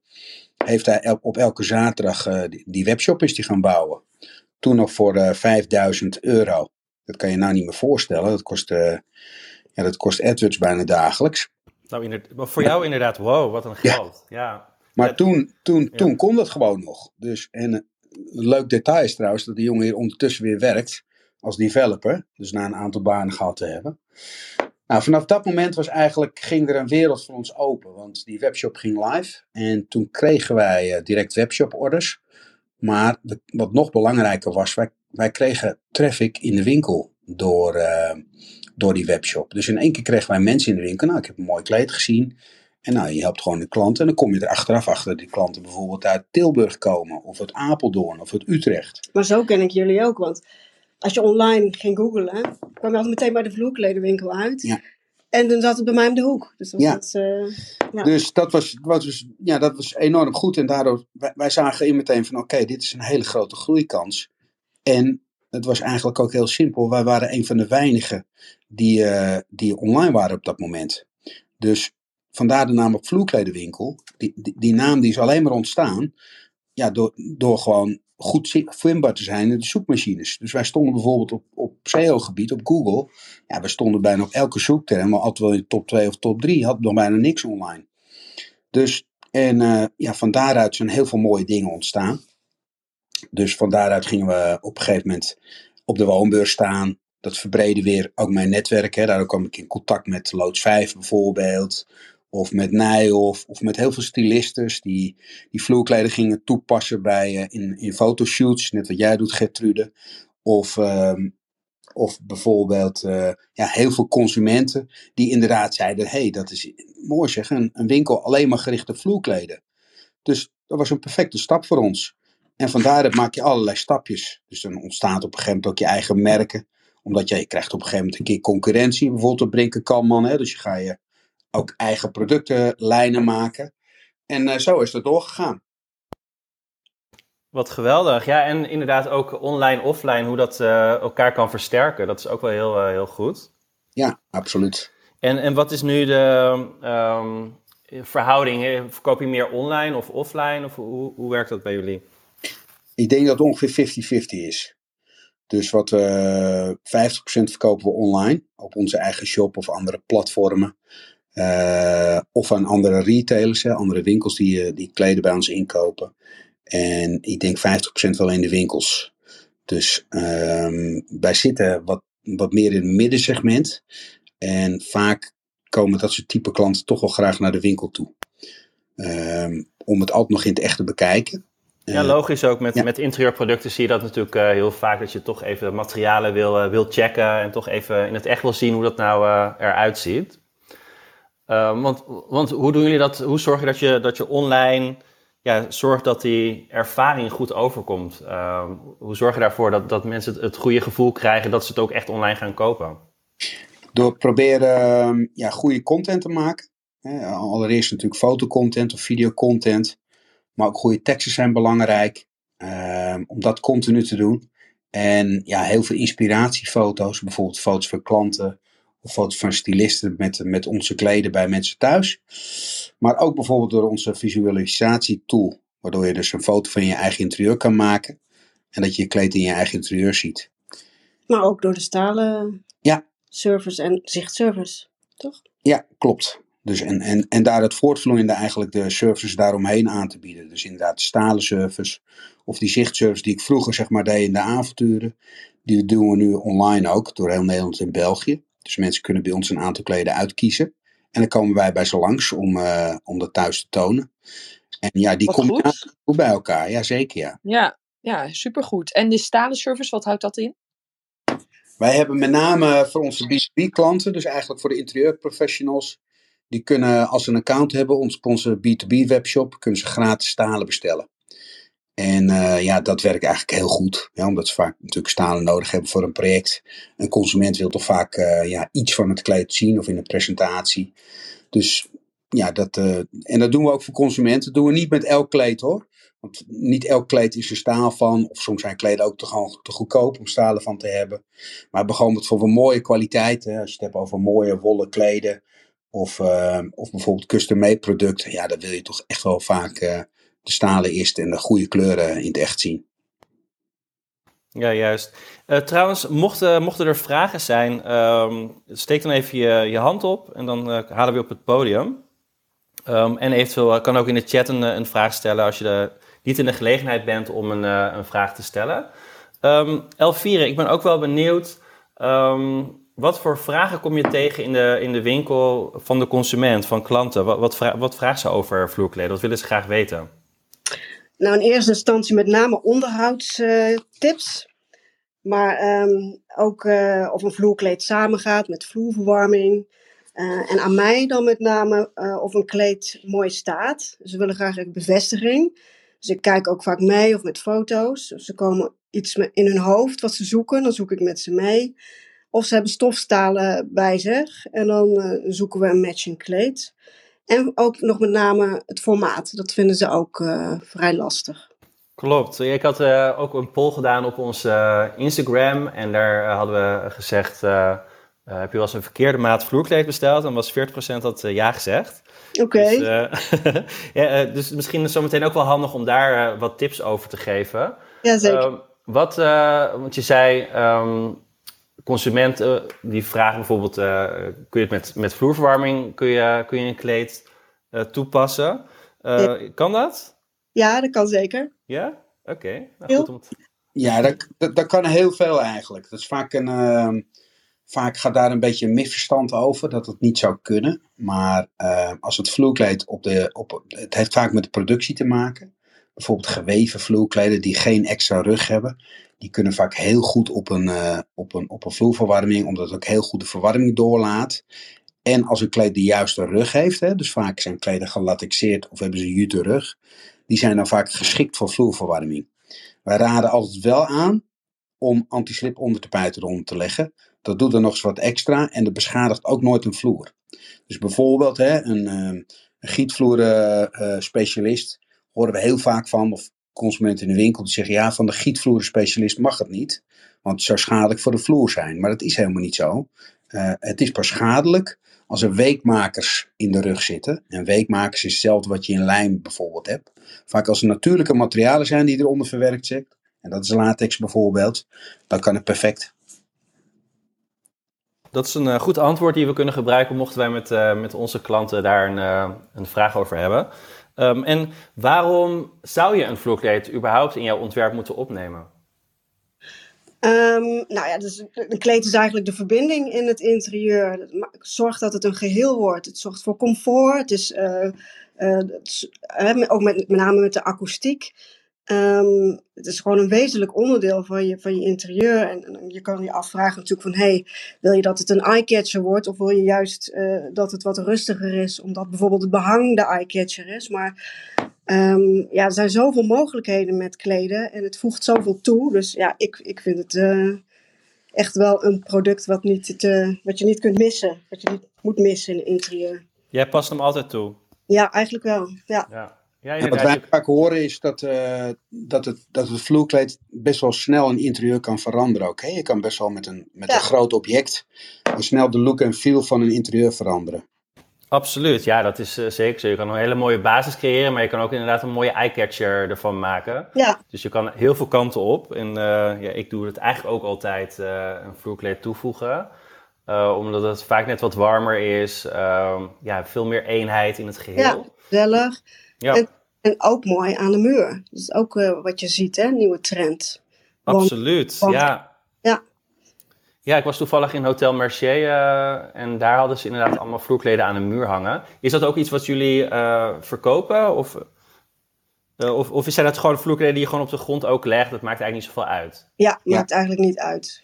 heeft hij op elke zaterdag uh, die, die, webshop is die gaan bouwen. Toen nog voor uh, eh, 5000 euro. Dat kan je nou niet meer voorstellen. Dat kost, uh, ja, dat kost AdWords bijna dagelijks. Nou, maar voor jou inderdaad, wow, wat een geld. Ja. ja. Maar toen, toen, toen kon dat gewoon nog. Dus, en leuk detail is trouwens dat die jongen hier ondertussen weer werkt als developer. Dus na een aantal banen gehad te hebben. Nou, vanaf dat moment was eigenlijk, ging er een wereld voor ons open. Want die webshop ging live. En toen kregen wij uh, direct webshop orders. Maar wat nog belangrijker was, wij, wij kregen traffic in de winkel door, uh, door die webshop. Dus in één keer kregen wij mensen in de winkel. Nou, ik heb een mooi kleed gezien. En nou, je helpt gewoon de klanten. En dan kom je er achteraf achter die klanten bijvoorbeeld uit Tilburg komen. Of uit Apeldoorn of uit Utrecht. Maar zo ken ik jullie ook. Want als je online ging googlen, kwam je altijd meteen bij de vloerkledenwinkel uit. Ja. En dan zat het bij mij om de hoek. Dus dat, ja. was, uh, ja. dus dat was, was, dus, ja, dat was enorm goed. En daardoor, wij, wij zagen in meteen van oké, dit is een hele grote groeikans. En het was eigenlijk ook heel simpel. Wij waren een van de weinigen die, uh, die online waren op dat moment. Dus Vandaar de naam op vloerkledenwinkel. Die, die, die, naam die is alleen maar ontstaan ja, door, door gewoon goed vindbaar te zijn in de zoekmachines. Dus wij stonden bijvoorbeeld op, op SEO-gebied, op Google. Ja, we stonden bijna op elke zoekterm, maar altijd wel in de top 2 of top 3, had nog bijna niks online. Dus, en uh, ja, van daaruit zijn heel veel mooie dingen ontstaan. Dus van daaruit gingen we op een gegeven moment op de woonbeurs staan. Dat verbreden weer ook mijn netwerk. Hè. Daardoor kwam ik in contact met Loods 5 bijvoorbeeld. Of met Nijhoff. Of met heel veel stylistes die, die vloerkleden gingen toepassen bij, uh, in, in fotoshoots. Net wat jij doet Gertrude. Of, uh, of bijvoorbeeld uh, ja, heel veel consumenten die inderdaad zeiden. hey, dat is mooi zeg. Een, winkel alleen maar gericht op vloerkleden. Dus dat was een perfecte stap voor ons. En van daaruit maak je allerlei stapjes. Dus dan ontstaat op een gegeven moment ook je eigen merken. Omdat je, je krijgt op een gegeven moment een keer concurrentie. Bijvoorbeeld op Brinken Kalman. Hè? Dus je ga je ook eigen productenlijnen maken. En uh, zo is dat doorgegaan. Wat geweldig. Ja, en inderdaad ook online, offline, hoe dat uh, elkaar kan versterken. Dat is ook wel heel, uh, heel goed. Ja, absoluut. En, en wat is nu de um, verhouding? Verkoop je meer online of offline? Of hoe, hoe werkt dat bij jullie? Ik denk dat het ongeveer 50-50 is. Dus wat uh, 50% verkopen we online op onze eigen shop of andere platformen. Uh, of aan andere retailers, hè, andere winkels die, die kleden bij ons inkopen. En ik denk 50% wel in de winkels. Dus um, wij zitten wat, wat meer in het middensegment. En vaak komen dat soort type klanten toch wel graag naar de winkel toe. Um, om het altijd nog in het echt te bekijken. Ja, logisch ook. Met, ja. met interieurproducten zie je dat natuurlijk uh, heel vaak. Dat je toch even de materialen wil, uh, wil checken. En toch even in het echt wil zien hoe dat nou uh, eruit ziet. Uh, want, want hoe doen jullie dat? Hoe zorg je dat je, dat je online ja, zorgt dat die ervaring goed overkomt? Uh, hoe zorg je daarvoor dat, dat mensen het, goede gevoel krijgen dat ze het ook echt online gaan kopen? Door proberen ja, goede content te maken. Allereerst natuurlijk fotocontent of videocontent. Maar ook goede teksten zijn belangrijk. Om dat continu te doen. En ja, heel veel inspiratiefoto's. Bijvoorbeeld foto's van klanten of foto's van stylisten met, met onze kleden bij mensen thuis. Maar ook bijvoorbeeld door onze visualisatietool. Waardoor je dus een foto van je eigen interieur kan maken. En dat je je kleed in je eigen interieur ziet. Maar ook door de stalen ja. service en zichtservice, toch? Ja, klopt. Dus en, en, en daar het voortvloeiende eigenlijk de services daaromheen aan te bieden. Dus inderdaad de stalen service of die zichtservice die ik vroeger zeg maar deed in de avonturen. Die doen we nu online ook door heel Nederland en België. Dus mensen kunnen bij ons een aantal kleden uitkiezen. En dan komen wij bij ze langs om, uh, om dat thuis te tonen. En ja, die komen goed bij elkaar. Ja, zeker ja. Ja, ja, supergoed. En de stalen service, wat houdt dat in? Wij hebben met name voor onze B2B klanten, dus eigenlijk voor de interieurprofessionals, die kunnen als ze een account hebben op onze B2B webshop, kunnen ze gratis stalen bestellen. En uh, ja, dat werkt eigenlijk heel goed. Ja, omdat ze vaak natuurlijk stalen nodig hebben voor een project. Een consument wil toch vaak uh, ja, iets van het kleed zien of in een presentatie. Dus ja, dat, uh, en dat doen we ook voor consumenten. Dat doen we niet met elk kleed hoor. Want niet elk kleed is er staal van. Of soms zijn kleden ook te, gewoon te goedkoop om stalen van te hebben. Maar bijvoorbeeld voor een mooie kwaliteit. Als je het hebt over mooie wollen kleden. Of, of bijvoorbeeld custom-made producten. Ja, dan wil je toch echt wel vaak de stalen eerst en de goede kleuren in het echt zien. Ja, juist. Uh, trouwens, mochten, mochten er vragen zijn, um, steek dan even je, je hand op en dan uh, halen we op het podium. Um, en eventueel kan ook in de chat een, een vraag stellen als je niet in de gelegenheid bent om een, een vraag te stellen. Um, ik ben ook wel benieuwd, wat voor vragen kom je tegen in de, in de winkel van de consument, van klanten? Wat, wat, ze over vloerkleden? Wat willen ze graag weten? Nou, in eerste instantie met name onderhoudstips. maar um, ook uh, of een vloerkleed samengaat met vloerverwarming. Uh, en aan mij dan met name uh, of een kleed mooi staat. Ze willen graag een bevestiging. Dus ik kijk ook vaak mee of met foto's. Of ze komen iets in hun hoofd wat ze zoeken, dan zoek ik met ze mee. Of ze hebben stofstalen bij zich en dan zoeken we een matching kleed. En ook nog met name het formaat. Dat vinden ze ook uh, vrij lastig. Klopt. Ik had uh, ook een poll gedaan op ons uh, Instagram. En daar hadden we gezegd heb je wel eens een verkeerde maat vloerkleed besteld, dan was 40% dat ja gezegd. Oké. Dus, [LAUGHS] ja, dus misschien is het zometeen ook wel handig om daar wat tips over te geven. Ja, zeker. Ehm, wat, want je zei, um, consumenten die vragen bijvoorbeeld, kun je het met, met vloerverwarming, kun je, kun je een kleed toepassen? Kan dat? Ja, dat kan zeker. Ja? Oké. Nou, goed om Ja, dat, dat, kan heel veel eigenlijk. Dat is vaak een, uh, vaak gaat daar een beetje een misverstand over dat het niet zou kunnen. Maar uh, als het vloerkleed op de, op, het heeft vaak met de productie te maken. Bijvoorbeeld geweven vloerkleden die geen extra rug hebben. Die kunnen vaak heel goed op een, uh, op een, op een vloerverwarming, omdat het ook heel goed de verwarming doorlaat. En als een kleed de juiste rug heeft, hè, dus vaak zijn kleden gelatexeerd of hebben ze jute rug, die zijn dan vaak geschikt voor vloerverwarming. Wij raden altijd wel aan om anti-slip onder de puiten eronder te leggen. Dat doet er nog eens wat extra en dat beschadigt ook nooit een vloer. Dus bijvoorbeeld hè, een, uh, een gietvloeren-specialist uh, horen we heel vaak van, of consumenten in de winkel die zeggen ja, van de gietvloeren-specialist mag het niet, want het zou schadelijk voor de vloer zijn. Maar dat is helemaal niet zo. Uh, het is pas schadelijk als er weekmakers in de rug zitten. En weekmakers is hetzelfde wat je in lijm bijvoorbeeld hebt. Vaak als er natuurlijke materialen zijn die eronder verwerkt zijn, en dat is latex bijvoorbeeld, dan kan het perfect. Dat is een uh, goed antwoord die we kunnen gebruiken mochten wij met, uh, met onze klanten daar een, een vraag over hebben. Um, en waarom zou je een vloerkleed überhaupt in jouw ontwerp moeten opnemen? Um, nou ja, dus een kleed is eigenlijk de verbinding in het interieur. Het zorgt dat het een geheel wordt. Het zorgt voor comfort. Het is, uh, uh, het ook met, met name met de akoestiek. Um, het is gewoon een wezenlijk onderdeel van je, van je interieur. En, en je kan je afvragen natuurlijk van... Hey, wil je dat het een eye-catcher wordt? Of wil je juist uh, dat het wat rustiger is? Omdat bijvoorbeeld het behang de eye-catcher is. Maar um, ja, er zijn zoveel mogelijkheden met kleden. En het voegt zoveel toe. Dus ja, ik, ik vind het uh, echt wel een product wat, niet te, wat je niet kunt missen. Wat je niet moet missen in het interieur. Jij past hem altijd toe? Ja, eigenlijk wel. Ja. ja. Ja, wat wij vaak horen is dat, uh, dat, het, dat het vloerkleed best wel snel een interieur kan veranderen ook. Hè? Je kan best wel met, een, met ja. een groot object snel de look en feel van een interieur veranderen. Absoluut, ja, dat is uh, zeker zo. Je kan een hele mooie basis creëren, maar je kan ook inderdaad een mooie eye-catcher ervan maken. Ja. Dus je kan heel veel kanten op. En uh, ja, ik doe het eigenlijk ook altijd een vloerkleed toevoegen. omdat het vaak net wat warmer is. ja, veel meer eenheid in het geheel. Ja, gezellig. Ja. En, en, ook mooi aan de muur. Dat is ook uh, wat je ziet, hè? Nieuwe trend. Absoluut, want, ja. Ja. Ja, ik was toevallig in Hotel Mercier uh, en daar hadden ze inderdaad allemaal vloerkleden aan de muur hangen. Is dat ook iets wat jullie uh, verkopen? Of, of, of zijn dat gewoon vloerkleden die je gewoon op de grond ook legt? Dat maakt eigenlijk niet zoveel uit. Ja, maakt ja. eigenlijk niet uit.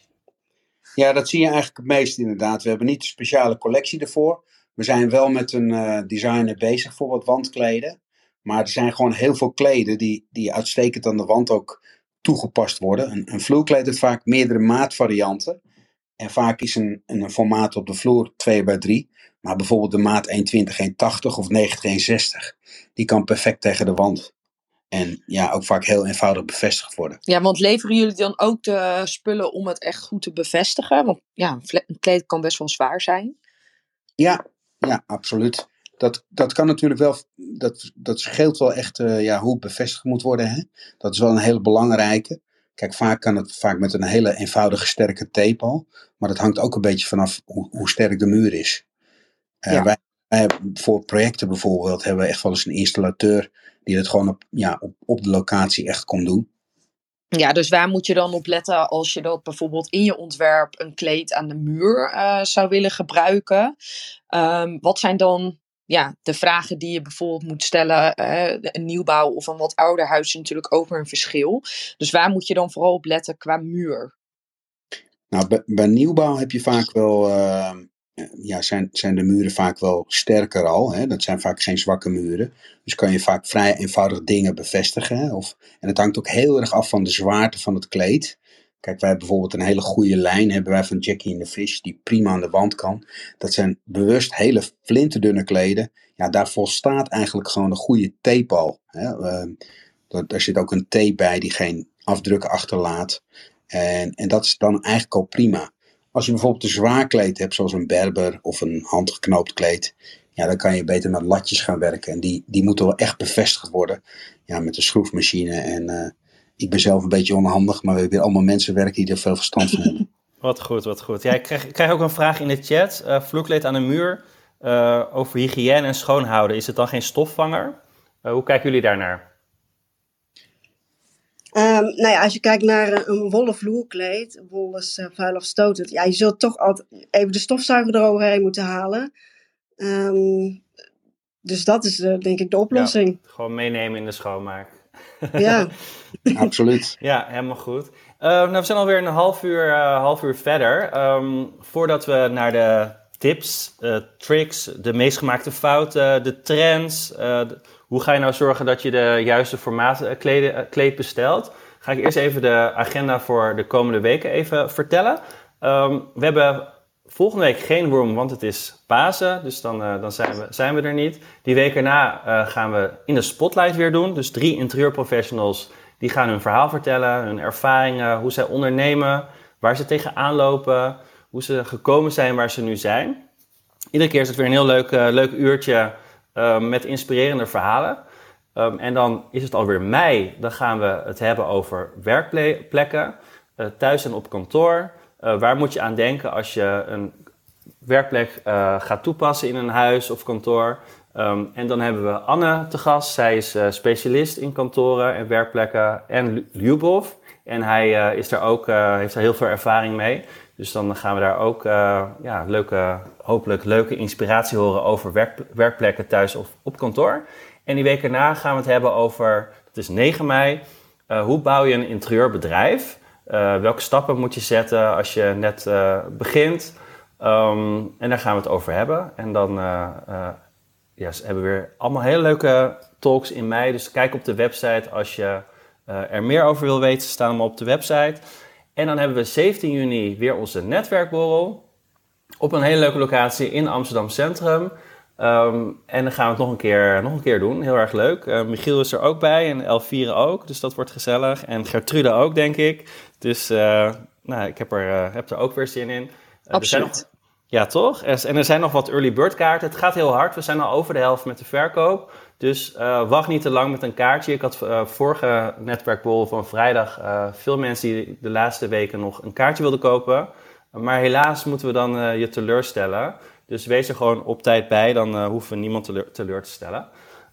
Ja, dat zie je eigenlijk het meest inderdaad. We hebben niet een speciale collectie ervoor. We zijn wel met een designer bezig voor wat wandkleden. Maar er zijn gewoon heel veel kleden die, die uitstekend aan de wand ook toegepast worden. Een, een vloerkleed heeft vaak meerdere maatvarianten. En vaak is een, een formaat op de vloer 2 bij 3. Maar bijvoorbeeld de maat 1,20, 1,80 of 90, 1,60. Die kan perfect tegen de wand. En ja, ook vaak heel eenvoudig bevestigd worden. Ja, want leveren jullie dan ook de spullen om het echt goed te bevestigen? Want ja, een kleed kan best wel zwaar zijn. Ja, ja absoluut dat, dat kan natuurlijk wel, dat, dat scheelt wel echt uh, ja, hoe het bevestigd moet worden. Hè? Dat is wel een hele belangrijke. Kijk, vaak kan het vaak met een hele eenvoudige sterke tape al. Maar dat hangt ook een beetje vanaf hoe, hoe sterk de muur is. Uh, ja. wij, wij, voor projecten bijvoorbeeld hebben we echt wel eens een installateur die het gewoon op, ja, op, op de locatie echt kon doen. Ja, dus waar moet je dan op letten als je dat bijvoorbeeld in je ontwerp een kleed aan de muur uh, zou willen gebruiken? Um, wat zijn dan ja, de vragen die je bijvoorbeeld moet stellen, uh, een nieuwbouw of een wat ouder huis is natuurlijk ook weer een verschil. Dus waar moet je dan vooral op letten qua muur? Nou, bij, nieuwbouw heb je vaak wel, uh, ja, zijn, zijn de muren vaak wel sterker al. Hè? Dat zijn vaak geen zwakke muren. Dus kan je vaak vrij eenvoudig dingen bevestigen. Of, en het hangt ook heel erg af van de zwaarte van het kleed. Kijk, wij hebben bijvoorbeeld een hele goede lijn hebben wij van Jackie in the Fish, die prima aan de wand kan. Dat zijn bewust hele flinterdunne kleden. Ja, daar volstaat eigenlijk gewoon een goede tape al. Hè. Uh, daar zit ook een tape bij die geen afdrukken achterlaat. En, en dat is dan eigenlijk al prima. Als je bijvoorbeeld een zwaar kleed hebt, zoals een berber of een handgeknoopt kleed, ja, dan kan je beter met latjes gaan werken. En die, die moeten wel echt bevestigd worden ja, met een schroefmachine. En uh, ik ben zelf een beetje onhandig, maar we hebben weer allemaal mensen werken die er veel verstand van hebben. [LAUGHS] Wat goed, wat goed. Ja, ik, krijg, ik krijg ook een vraag in de chat. Uh, vloerkleed aan de muur uh, over hygiëne en schoonhouden. Is het dan geen stofvanger? hoe kijken jullie daarnaar? Um, nou ja, als je kijkt naar een wollen vloerkleed, wol is uh, vuil afstotend. Ja, je zult toch altijd even de stofzuiger eroverheen moeten halen. Um, dus dat is uh, denk ik de oplossing. Ja, gewoon meenemen in de schoonmaak. Ja, [LAUGHS] absoluut. Ja, helemaal goed. Uh, nou, we zijn alweer een half uur, half uur verder. Um, voordat we naar de tips, tricks, de meest gemaakte fouten, de trends, de, hoe ga je nou zorgen dat je de juiste formaat kleed, kleed bestelt? Ga ik eerst even de agenda voor de komende weken even vertellen. Um, we hebben volgende week geen room, want het is Pasen. Dus dan, uh, dan zijn, we, zijn we er niet. Die week erna uh, gaan we in de spotlight weer doen. Dus drie interieurprofessionals die gaan hun verhaal vertellen, hun ervaringen, hoe zij ondernemen, waar ze tegenaan lopen, hoe ze gekomen zijn waar ze nu zijn. Iedere keer is het weer een heel leuk, uh, leuk uurtje met inspirerende verhalen. Um, en dan is het alweer mei. Dan gaan we het hebben over werkplekken, thuis en op kantoor. Uh, waar moet je aan denken als je een werkplek uh, gaat toepassen in een huis of kantoor? Um, en dan hebben we Anne te gast. Zij is specialist in kantoren en werkplekken. En Ljubov. En hij is er ook, heeft er heel veel ervaring mee. Dus dan gaan we daar ook ja, leuke, hopelijk leuke inspiratie horen over werk, werkplekken thuis of op kantoor. En die week erna gaan we het hebben over, dat is 9 mei, hoe bouw je een interieurbedrijf? Uh, welke stappen moet je zetten als je net begint? Um, en daar gaan we het over hebben. En dan yes, hebben we weer allemaal hele leuke talks in mei. Dus kijk op de website als je er meer over wil weten. Staan allemaal op de website. En dan hebben we 17 juni weer onze netwerkborrel. Op een hele leuke locatie in Amsterdam Centrum. Um, en dan gaan we het nog een keer, nog een keer doen. Heel erg leuk. Uh, Michiel is er ook bij en Elvire ook. Dus dat wordt gezellig. En Gertrude ook, denk ik. Dus uh, nou, ik heb er, uh, heb er ook weer zin in. Absoluut. Nog, ja, toch? En er zijn nog wat early bird kaarten. Het gaat heel hard. We zijn al over de helft met de verkoop. Dus wacht niet te lang met een kaartje. Ik had vorige netwerkbol van vrijdag veel mensen die de laatste weken nog een kaartje wilden kopen. Maar helaas moeten we dan je teleurstellen. Dus wees er gewoon op tijd bij, dan hoeven we niemand teleur, te stellen.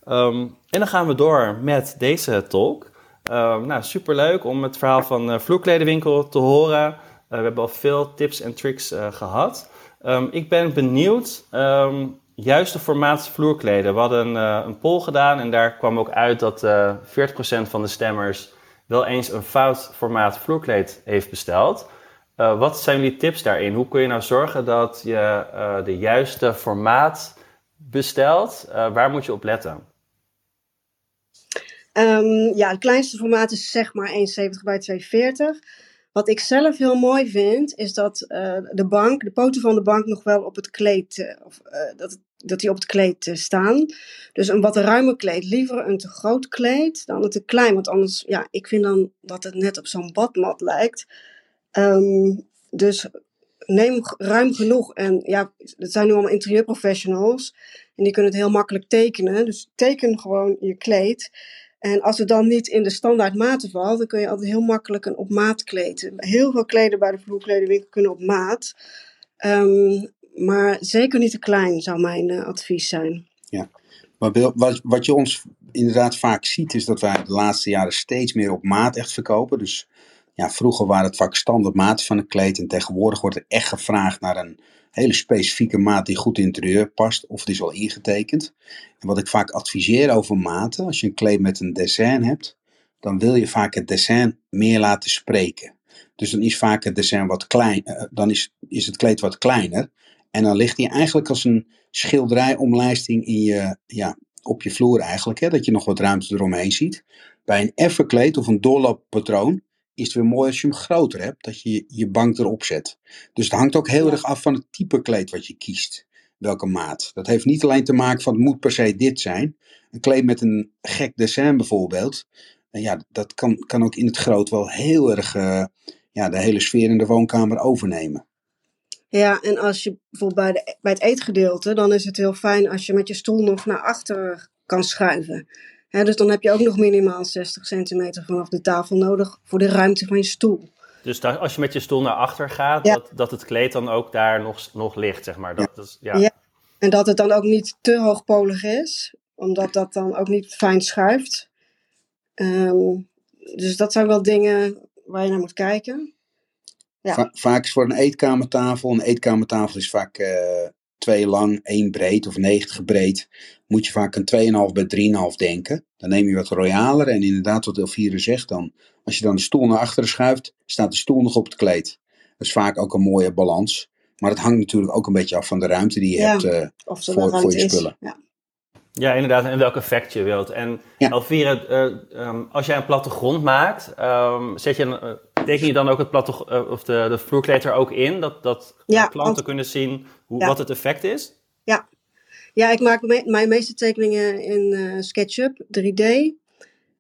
Um, en dan gaan we door met deze talk. Um, nou, superleuk om het verhaal van uh, Vloerkledenwinkel te horen. we hebben al veel tips en tricks gehad. Um, ik ben benieuwd juiste formaat vloerkleden. We hadden een poll gedaan en daar kwam ook uit dat uh, eh, 40% van de stemmers wel eens een fout formaat vloerkleed heeft besteld. Uh, wat zijn jullie tips daarin? Hoe kun je nou zorgen dat je de juiste formaat bestelt? waar moet je op letten? Um, ja, het kleinste formaat is zeg maar 1,70 bij 240. Wat ik zelf heel mooi vind, is dat de bank, de poten van de bank nog wel op het kleed, of, dat, dat die op het kleed staan. Dus een wat ruimer kleed. Liever een te groot kleed dan een te klein. Want anders, ja, ik vind dan dat het net op zo'n badmat lijkt. Um, dus neem ruim genoeg. En ja, het zijn nu allemaal interieurprofessionals. En die kunnen het heel makkelijk tekenen. Dus teken gewoon je kleed. En als het dan niet in de standaard maten valt, dan kun je altijd heel makkelijk een op maat kleden. Heel veel kleden bij de vloerkledenwinkel kunnen op maat. Um, maar zeker niet te klein zou mijn uh, advies zijn. Ja, maar wat, wat je ons inderdaad vaak ziet, is dat wij de laatste jaren steeds meer op maat echt verkopen. Dus ja, vroeger waren het vaak standaard maat van een kleed. En tegenwoordig wordt er echt gevraagd naar een hele specifieke maat die goed in het interieur past. Of het is al ingetekend. En wat ik vaak adviseer over maten, als je een kleed met een dessin hebt, dan wil je vaak het dessin meer laten spreken. Dus dan is vaak het dessin wat klein, uh, dan is, is het kleed wat kleiner. En dan ligt hij eigenlijk als een schilderijomlijsting in je, ja, op je vloer eigenlijk. Hè, dat je nog wat ruimte eromheen ziet. Bij een effen kleed of een doorlooppatroon is het weer mooi als je hem groter hebt. Dat je je bank erop zet. Dus het hangt ook heel erg af van het type kleed wat je kiest. Welke maat. Dat heeft niet alleen te maken van het moet per se dit zijn. Een kleed met een gek dessin bijvoorbeeld. En ja, dat kan, kan ook in het groot wel heel erg uh, ja, de hele sfeer in de woonkamer overnemen. Ja, en als je bijvoorbeeld bij, de, bij het eetgedeelte, dan is het heel fijn als je met je stoel nog naar achteren kan schuiven. Hè, dus dan heb je ook nog minimaal 60 centimeter vanaf de tafel nodig voor de ruimte van je stoel. Dus daar, als je met je stoel naar achter gaat, Ja. dat, dat het kleed dan ook daar nog, nog ligt, zeg maar. Dat, is, ja. Ja. En dat het dan ook niet te hoogpolig is, omdat dat dan ook niet fijn schuift. Ehm, dus dat zijn wel dingen waar je naar moet kijken. Ja. Va- vaak is voor een eetkamertafel, een eetkamertafel is vaak eh twee lang, één breed of 90 breed. Moet je vaak een 2,5 bij 3,5 denken. Dan neem je wat royaler en inderdaad wat Elvire zegt dan. Als je dan de stoel naar achteren schuift, staat de stoel nog op het kleed. Dat is vaak ook een mooie balans. Maar het hangt natuurlijk ook een beetje af van de ruimte die je Ja. hebt eh, Of voor, voor je is. spullen. Ja. Ja, inderdaad. En welk effect je wilt. En Ja. Elvire, eh, ehm, als jij een plattegrond maakt, ehm, zet je, een, eh, teken je dan ook het platte, eh, of de, de vloerkleed er ook in? Dat, dat Ja, klanten want- kunnen zien hoe, Ja. wat het effect is? Ja, ik maak me- mijn meeste tekeningen in eh, SketchUp 3D.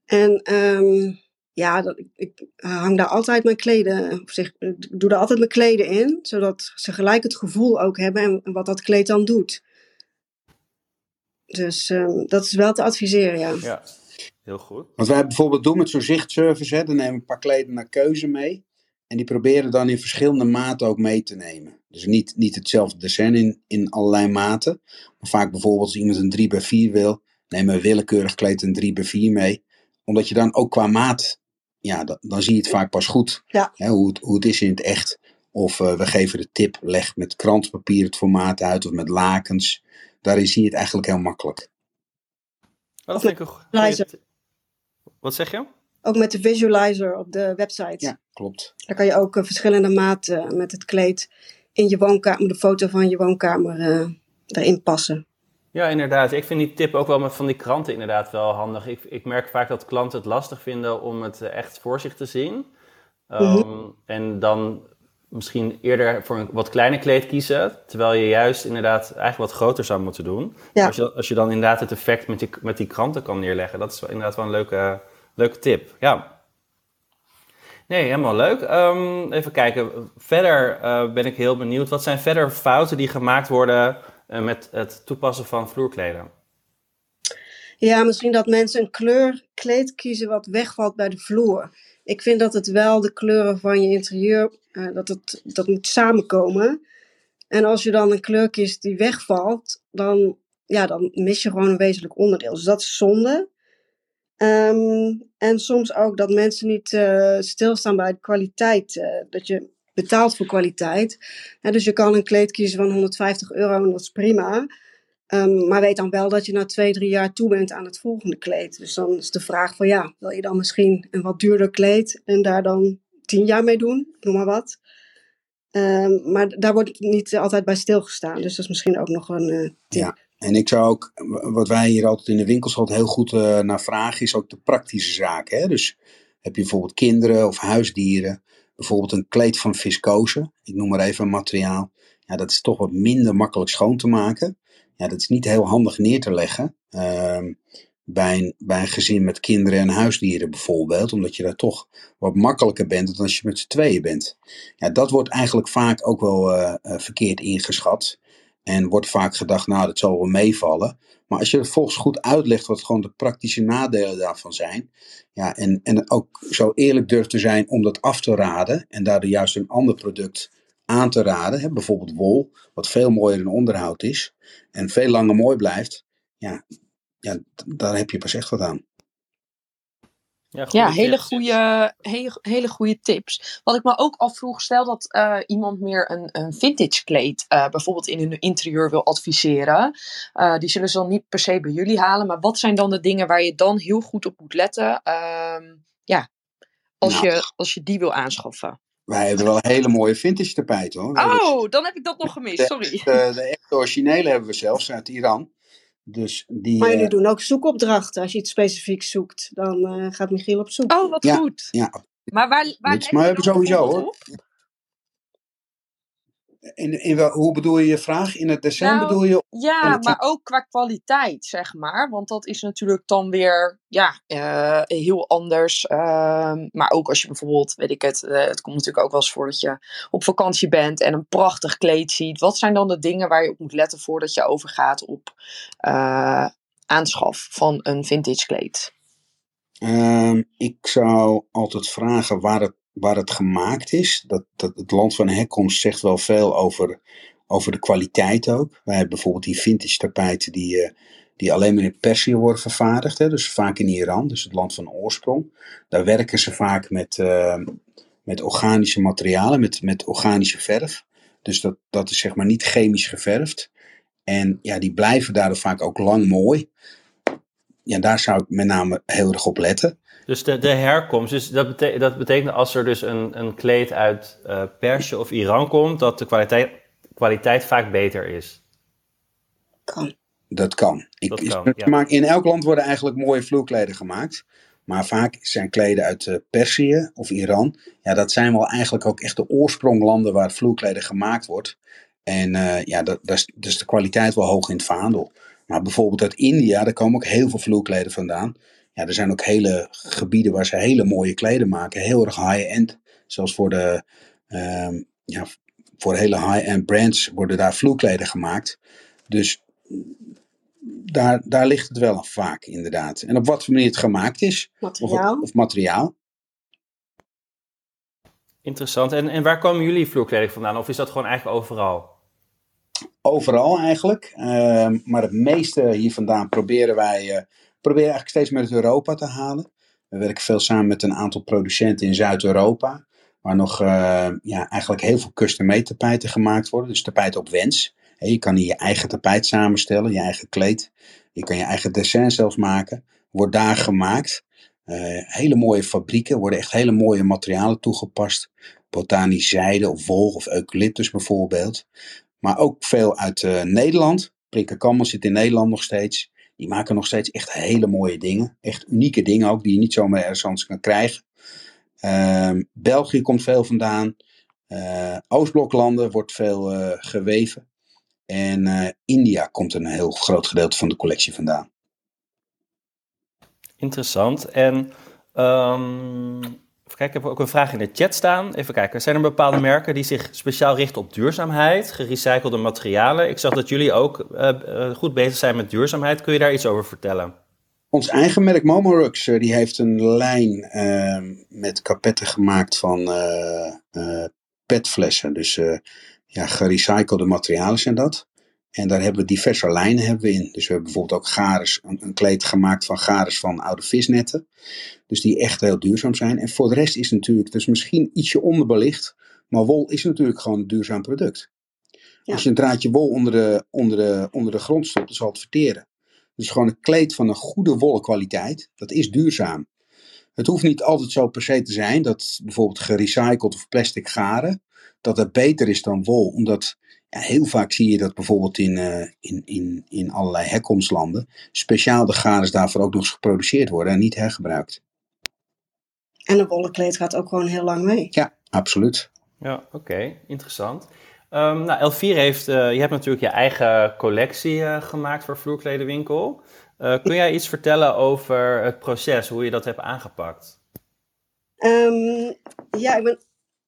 En ehm, ja, dat, ik, hang daar altijd mijn kleden, of zeg, ik doe daar altijd mijn kleden in, zodat ze gelijk het gevoel ook hebben en, en wat dat kleed dan doet. Dus ehm, dat is wel te adviseren, ja. Ja, heel goed. Wat wij bijvoorbeeld doen met zo'n zichtservice, hè, dan nemen we een paar kleden naar keuze mee. En die proberen dan in verschillende maten ook mee te nemen. Dus niet, niet hetzelfde dessin in, in allerlei maten. Maar vaak bijvoorbeeld als iemand een 3 bij 4 wil, nemen we willekeurig kleed een 3 bij 4 mee. Omdat je dan ook qua maat, ja, dan, dan zie je het vaak pas goed. Ja. Hè, hoe, het, hoe het is in het echt. Of eh, we geven de tip, leg met krantenpapier het formaat uit of met lakens. Daarin zie je het eigenlijk heel makkelijk. Oh, dat Of vind ik een tip. Wat zeg je? Ook met de visualizer op de website. Ja, klopt. Daar kan je ook eh, verschillende maten met het kleed in je woonkamer, de foto van je woonkamer eh, erin passen. Ja, inderdaad. Ik vind die tip ook wel met van die kranten inderdaad wel handig. Ik, ik merk vaak dat klanten het lastig vinden om het eh, echt voor zich te zien. Ehm, En dan misschien eerder voor een wat kleiner kleed kiezen. Terwijl je juist inderdaad eigenlijk wat groter zou moeten doen. Ja. Als, je, als je dan inderdaad het effect met die, met die kranten kan neerleggen. Dat is wel- inderdaad wel een leuke, leuke tip. Ja. Nee, helemaal leuk. Ehm, even kijken. Verder eh, ben ik heel benieuwd. Wat zijn verder fouten die gemaakt worden eh, met het toepassen van vloerkleden? Ja, misschien dat mensen een kleur kleed kiezen wat wegvalt bij de vloer. Ik vind dat het wel de kleuren van je interieur, eh, dat het dat moet samenkomen. En als je dan een kleur kiest die wegvalt, dan, ja, dan mis je gewoon een wezenlijk onderdeel. Dus dat is zonde. Ehm, en soms ook dat mensen niet eh, stilstaan bij de kwaliteit. eh, dat je betaalt voor kwaliteit. Dus je kan een kleed kiezen van 150 euro en dat is prima. Ehm, maar weet dan wel dat je na twee, drie jaar toe bent aan het volgende kleed. Dus dan is de vraag van ja, wil je dan misschien een wat duurder kleed en daar dan tien jaar mee doen? Noem maar wat. Ehm, maar daar wordt niet altijd bij stilgestaan. Dus dat is misschien ook nog een eh, tip. Ja. En ik zou ook, wat wij hier altijd in de winkels altijd heel goed eh, naar vragen, is ook de praktische zaken. Hè? Dus heb je bijvoorbeeld kinderen of huisdieren, bijvoorbeeld een kleed van viscose, ik noem maar even een materiaal. Ja, dat is toch wat minder makkelijk schoon te maken. Ja, dat is niet heel handig neer te leggen. ehm, bij, een, bij een gezin met kinderen en huisdieren bijvoorbeeld, omdat je daar toch wat makkelijker bent dan als je met z'n tweeën bent. Ja, dat wordt eigenlijk vaak ook wel eh, eh, verkeerd ingeschat. En wordt vaak gedacht, nou, dat zal wel meevallen. Maar als je het volgens goed uitlegt wat gewoon de praktische nadelen daarvan zijn. Ja, en, en ook zo eerlijk durft te zijn om dat af te raden. En daardoor juist een ander product aan te raden. Hè, bijvoorbeeld wol, wat veel mooier in onderhoud is. En veel langer mooi blijft. Ja, ja daar heb je pas echt wat aan. Ja, goede hele tips. goede, hele, hele goede tips. Wat ik me ook afvroeg, stel dat eh, iemand meer een, een vintage kleed eh, bijvoorbeeld in hun interieur wil adviseren. Eh, die zullen ze dan niet per se bij jullie halen. Maar wat zijn dan de dingen waar je dan heel goed op moet letten? Ehm, ja, als, Nou. je, als je die wil aanschaffen. Wij hebben wel hele mooie vintage tapijten hoor. Oh, dan heb ik dat nog gemist, sorry. De, de echte originele hebben we zelfs uit Iran. Dus die. Maar jullie eh, doen ook zoekopdrachten. Als je iets specifiek zoekt, dan eh, gaat Michiel op zoek. Oh, wat Ja. goed. ja, Maar waar, waar maar je hebben sowieso, hoor. op? In, in wel, hoe bedoel je je vraag? In het december Nou, bedoel je? Ja, maar ook qua kwaliteit, zeg maar. Want dat is natuurlijk dan weer ja, eh, heel anders. Ehm, maar ook als je bijvoorbeeld, weet ik het, eh, het komt natuurlijk ook wel eens voor dat je op vakantie bent en een prachtig kleed ziet. Wat zijn dan de dingen waar je op moet letten voordat je overgaat op eh, aanschaf van een vintage kleed? Ehm, ik zou altijd vragen waar het, waar het gemaakt is. Dat, dat, het land van herkomst zegt wel veel over, over de kwaliteit ook. Wij hebben bijvoorbeeld die vintage tapijten die, eh, die alleen maar in Perzië worden vervaardigd. Hè? Dus vaak in Iran, dus het land van oorsprong. Daar werken ze vaak met, eh, met organische materialen, met, met organische verf. Dus dat, dat is zeg maar niet chemisch geverfd. En ja, die blijven daardoor vaak ook lang mooi. Ja, daar zou ik met name heel erg op letten. Dus de, de herkomst, dus dat, bete- dat betekent als er dus een, een kleed uit eh Perzië of Iran komt, dat de kwaliteit, kwaliteit vaak beter is. Kan. Dat kan. Ik, Dat is- kan, ja. maar in elk land worden eigenlijk mooie vloerkleden gemaakt. Maar vaak zijn kleden uit eh, Perzië of Iran. Ja, dat zijn wel eigenlijk ook echt de oorspronglanden waar vloerkleden gemaakt wordt. En eh, ja, dat, dat is, dus de kwaliteit wel hoog in het vaandel. Maar bijvoorbeeld uit India, daar komen ook heel veel vloerkleden vandaan. Ja, er zijn ook hele gebieden waar ze hele mooie kleden maken. Heel erg high-end. Zelfs voor de, ehm, ja, voor hele high-end brands worden daar vloerkleden gemaakt. Dus daar, daar ligt het wel vaak, inderdaad. En op wat voor manier het gemaakt is, of, Materiaal. of materiaal. Interessant. En, en waar komen jullie vloerkleding vandaan? Of is dat gewoon eigenlijk overal? Overal eigenlijk. Ehm, maar het meeste hier vandaan proberen wij eh, proberen eigenlijk steeds meer uit Europa te halen. We werken veel samen met een aantal producenten in Zuid-Europa. Waar nog eh, ja, eigenlijk heel veel custom-made tapijten gemaakt worden. Dus tapijten op wens. Je kan hier je eigen tapijt samenstellen, je eigen kleed. Je kan je eigen dessin zelfs maken. Wordt daar gemaakt. Eh, hele mooie fabrieken, worden echt hele mooie materialen toegepast. Botanisch zijde of wol of eucalyptus bijvoorbeeld. Maar ook veel uit eh, Nederland. Prinker Kammel zit in Nederland nog steeds. Die maken nog steeds echt hele mooie dingen. Echt unieke dingen ook, die je niet zomaar ergens anders kan krijgen. Ehm, België komt veel vandaan. Eh, Oostbloklanden wordt veel eh, geweven. En eh, India komt een heel groot gedeelte van de collectie vandaan. Interessant. En ehm, kijken, ik heb ook een vraag in de chat staan. Even kijken, zijn er bepaalde merken die zich speciaal richten op duurzaamheid, gerecyclede materialen? Ik zag dat jullie ook eh, eh, goed bezig zijn met duurzaamheid. Kun je daar iets over vertellen? Ons eigen merk Momorux, eh, die heeft een lijn ehm, met kapetten gemaakt van petflessen. Dus ja, gerecyclede materialen zijn dat. En daar hebben we diverse lijnen hebben we in. Dus we hebben bijvoorbeeld ook gares, een, een kleed gemaakt van gares van oude visnetten. Dus die echt heel duurzaam zijn. En voor de rest is natuurlijk, dus misschien ietsje onderbelicht, maar wol is natuurlijk gewoon een duurzaam product. Ja. Als je een draadje wol onder de, onder de, onder de grond stopt, dan zal het verteren. Dus gewoon een kleed van een goede wollen kwaliteit, dat is duurzaam. Het hoeft niet altijd zo per se te zijn dat bijvoorbeeld gerecycled of plastic garen, dat dat beter is dan wol. Omdat ja, heel vaak zie je dat bijvoorbeeld in, eh, in, in, in allerlei herkomstlanden speciaal de garens daarvoor ook nog eens geproduceerd worden en niet hergebruikt. En een wollen kleed gaat ook gewoon heel lang mee. Ja, absoluut. Ja, oké, interessant. Ehm nou, L4 heeft, eh, je hebt natuurlijk je eigen collectie eh, gemaakt voor Vloerkledenwinkel. Eh, kun jij iets vertellen over het proces, hoe je dat hebt aangepakt? Ehm, ja, ik ben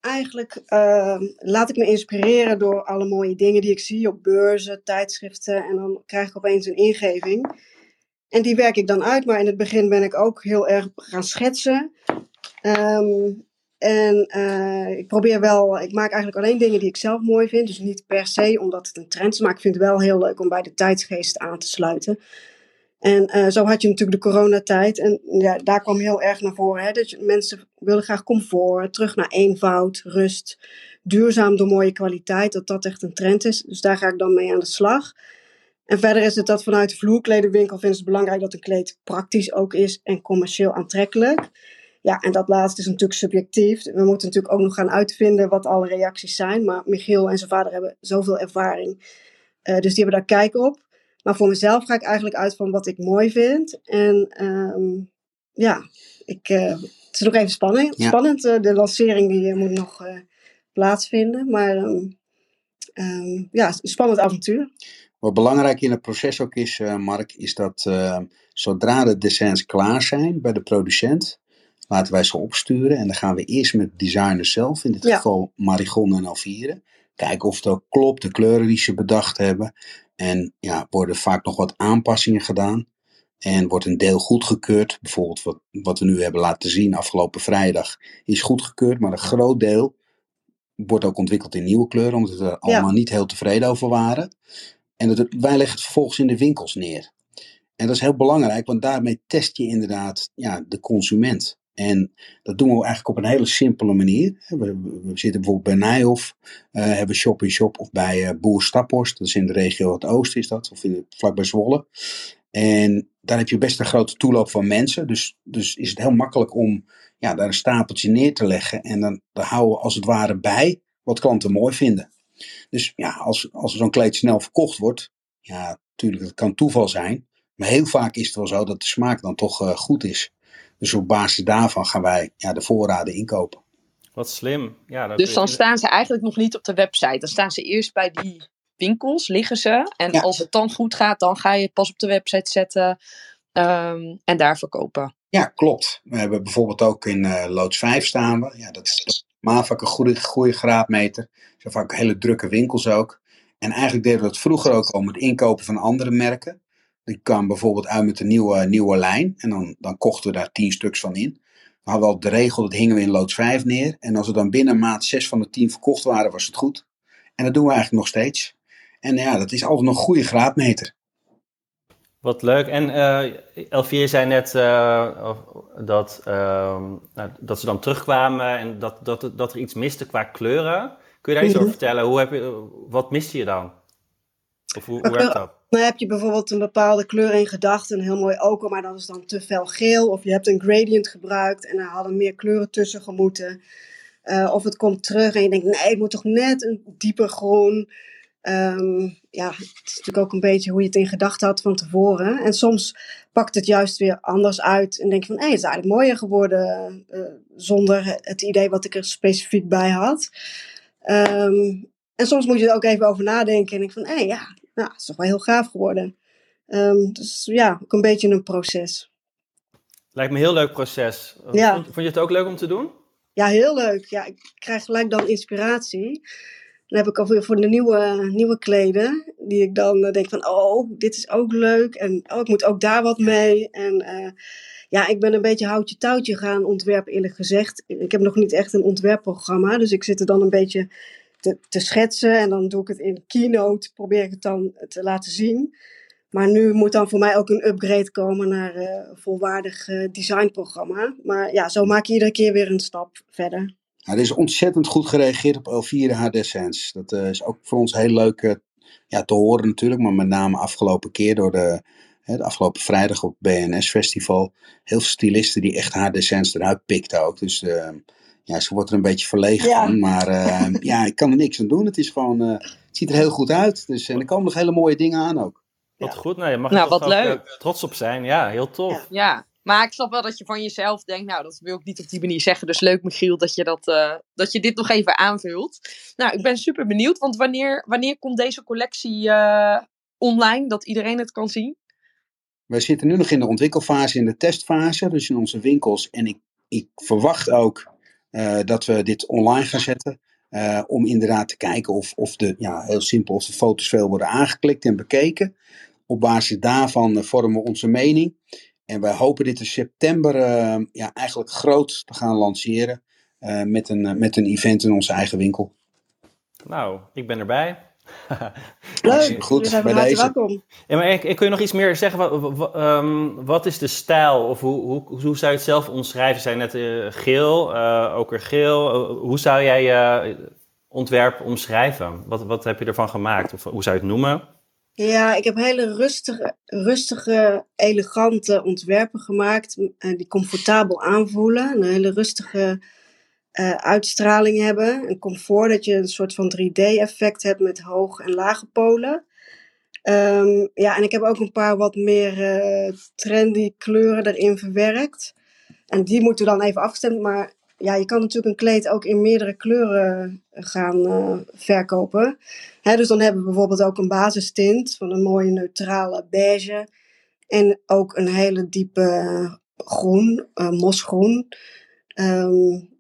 eigenlijk, ehm, laat ik me inspireren door alle mooie dingen die ik zie op beurzen, tijdschriften. En dan krijg ik opeens een ingeving. En die werk ik dan uit, maar in het begin ben ik ook heel erg gaan schetsen. Ehm, en eh, ik probeer wel, ik maak eigenlijk alleen dingen die ik zelf mooi vind. Dus niet per se omdat het een trend is, maar ik vind het wel heel leuk om bij de tijdsgeest aan te sluiten. En eh, zo had je natuurlijk de coronatijd. En ja, daar kwam heel erg naar voren. Hè? Mensen willen graag comfort, terug naar eenvoud, rust, duurzaam door mooie kwaliteit. Dat dat echt een trend is. Dus daar ga ik dan mee aan de slag. En verder is het dat vanuit de vloerkledenwinkel vinden ze het belangrijk dat een kleed praktisch ook is en commercieel aantrekkelijk. Ja, en dat laatste is natuurlijk subjectief. We moeten natuurlijk ook nog gaan uitvinden wat alle reacties zijn. Maar Michiel en zijn vader hebben zoveel ervaring. Eh, dus die hebben daar kijk op. Maar voor mezelf ga ik eigenlijk uit van wat ik mooi vind. En ehm, ja, ik, eh, het is nog even spannend. Ja. spannend. eh, de lancering die eh, moet nog plaatsvinden. Maar ehm, um, ja, een spannend avontuur. Wat belangrijk in het proces ook is, Mark, is dat zodra de designs klaar zijn bij de producent, laten wij ze opsturen. En dan gaan we eerst met de designer zelf, in dit ja. geval Marigon en Alvieren, kijken of het ook klopt, de kleuren die ze bedacht hebben. En ja, worden vaak nog wat aanpassingen gedaan. En wordt een deel goedgekeurd. Bijvoorbeeld wat, wat we nu hebben laten zien afgelopen vrijdag is goedgekeurd. Maar een groot deel wordt ook ontwikkeld in nieuwe kleuren. Omdat we er allemaal niet heel tevreden over waren. En dat, wij leggen het vervolgens in de winkels neer. En dat is heel belangrijk, want daarmee test je inderdaad ja, de consument. En dat doen we eigenlijk op een hele simpele manier. We, zitten bijvoorbeeld bij Nijhoff, uh, hebben Shop in Shop of bij uh, Boer Staphorst. Dat is in de regio het oosten is dat, of in, vlakbij Zwolle. En daar heb je best een grote toeloop van mensen. Dus, dus is het heel makkelijk om ja, daar een stapeltje neer te leggen. En dan, dan houden we als het ware bij wat klanten mooi vinden. Dus ja, als, als zo'n kleed snel verkocht wordt, ja, natuurlijk, dat kan toeval zijn. Maar heel vaak is het wel zo dat de smaak dan toch uh, goed is. Dus op basis daarvan gaan wij ja, de voorraden inkopen. Wat slim. Ja, dat dus dan staan ze eigenlijk nog niet op de website. Dan staan ze eerst bij die winkels, liggen ze. En ja. als het dan goed gaat, dan ga je het pas op de website zetten um, en daar verkopen. Ja, klopt. We hebben bijvoorbeeld ook in uh, loods 5 staan we. Ja, dat is maar vaak een goede, goede graadmeter. Er zijn vaak hele drukke winkels ook. En eigenlijk deden we het vroeger ook al met inkopen van andere merken. Die kwam bijvoorbeeld uit met een nieuwe, nieuwe lijn. En dan, dan kochten we daar tien stuks van in. We hadden al de regel, dat hingen we in loods 5 neer. En als we dan binnen maat 6 van de 10 verkocht waren, was het goed. En dat doen we eigenlijk nog steeds. En ja, dat is altijd nog een goede graadmeter. Wat leuk. En uh, L4 zei net uh, dat, uh, nou, dat ze dan terugkwamen en dat, dat, dat er iets miste qua kleuren. Kun je daar iets over vertellen? Hoe heb je, wat miste je dan? Of hoe, werkt dat? [LAUGHS] Dan heb je bijvoorbeeld een bepaalde kleur in gedachten, een heel mooi oker, maar dat is dan te fel geel. Of je hebt een gradient gebruikt en er hadden meer kleuren tussen gemoeten. Uh, of het komt terug en je denkt, nee, het moet toch net een dieper groen. Um, ja, het is natuurlijk ook een beetje hoe je het in gedachten had van tevoren. En soms pakt het juist weer anders uit en denk je van, hé, het is eigenlijk mooier geworden uh, zonder het idee wat ik er specifiek bij had. Um, en soms moet je er ook even over nadenken en denk van, hé, ja, nou, het is toch wel heel gaaf geworden. Um, dus ja, ook een beetje een proces. Lijkt me een heel leuk proces. Ja. Vond, je het ook leuk om te doen? Ja, heel leuk. Ja, ik krijg gelijk dan inspiratie. Dan heb ik alweer voor de nieuwe, nieuwe kleden, die ik dan denk van, oh, dit is ook leuk. En oh, ik moet ook daar wat mee. En uh, ja, ik ben een beetje houtje touwtje gaan ontwerpen, eerlijk gezegd. Ik heb nog niet echt een ontwerpprogramma, dus ik zit er dan een beetje te, te schetsen. En dan doe ik het in Keynote, probeer ik het dan te laten zien. Maar nu moet dan voor mij ook een upgrade komen naar uh, een volwaardig uh, designprogramma. Maar ja, zo maak je iedere keer weer een stap verder. Nou, er is ontzettend goed gereageerd op L4 HD Sense. Dat uh, is ook voor ons heel leuk ja, te horen natuurlijk. Maar met name afgelopen keer door de, hè, de afgelopen vrijdag op BNS Festival. Heel veel stylisten die echt HD Sense eruit pikten ook. Dus ja, ze wordt er een beetje verlegen ja. van. Maar ja, ik kan er niks aan doen. Het, is gewoon, het ziet er heel goed uit. Dus, en er komen nog hele mooie dingen aan ook. Wat goed. Nou, je mag nou, er wat leuk. Ook, trots op zijn. Ja, heel tof. Ja. ja. Maar ik snap wel dat je van jezelf denkt, nou, dat wil ik niet op die manier zeggen. Dus leuk, Michiel, dat je, dat, uh, dat je dit nog even aanvult. Nou, ik ben super benieuwd, want wanneer, wanneer komt deze collectie uh, online, dat iedereen het kan zien? Wij zitten nu nog in de ontwikkelfase, in de testfase, dus in onze winkels. En ik, ik verwacht ook dat we dit online gaan zetten. om inderdaad te kijken of, of de, ja, heel simpel, of de foto's veel worden aangeklikt en bekeken. Op basis daarvan vormen we onze mening. En wij hopen dit in september ja, eigenlijk groot te gaan lanceren. Met, een, met een event in onze eigen winkel. Nou, ik ben erbij. Leuk, goed. zijn bij deze. welkom. Ja, maar ik, ik, kun je nog iets meer zeggen? Wat, wat, um, wat is de stijl? Of hoe, hoe, hoe zou je het zelf omschrijven? Zijn net geel, okergeel. hoe zou jij je ontwerp omschrijven? Wat, wat heb je ervan gemaakt? Of hoe zou je het noemen? Ja, ik heb hele rustige, rustige, elegante ontwerpen gemaakt. Die comfortabel aanvoelen. Een hele rustige uh, uitstraling hebben. Een comfort dat je een soort van 3D-effect hebt met hoge en lage polen. Um, ja, en ik heb ook een paar wat meer uh, trendy kleuren erin verwerkt. En die moeten dan even afgestemd. Maar ja, je kan natuurlijk een kleed ook in meerdere kleuren gaan uh, verkopen. Hè, dus dan hebben we bijvoorbeeld ook een basistint van een mooie neutrale beige. En ook een hele diepe groen, uh, mosgroen. Um,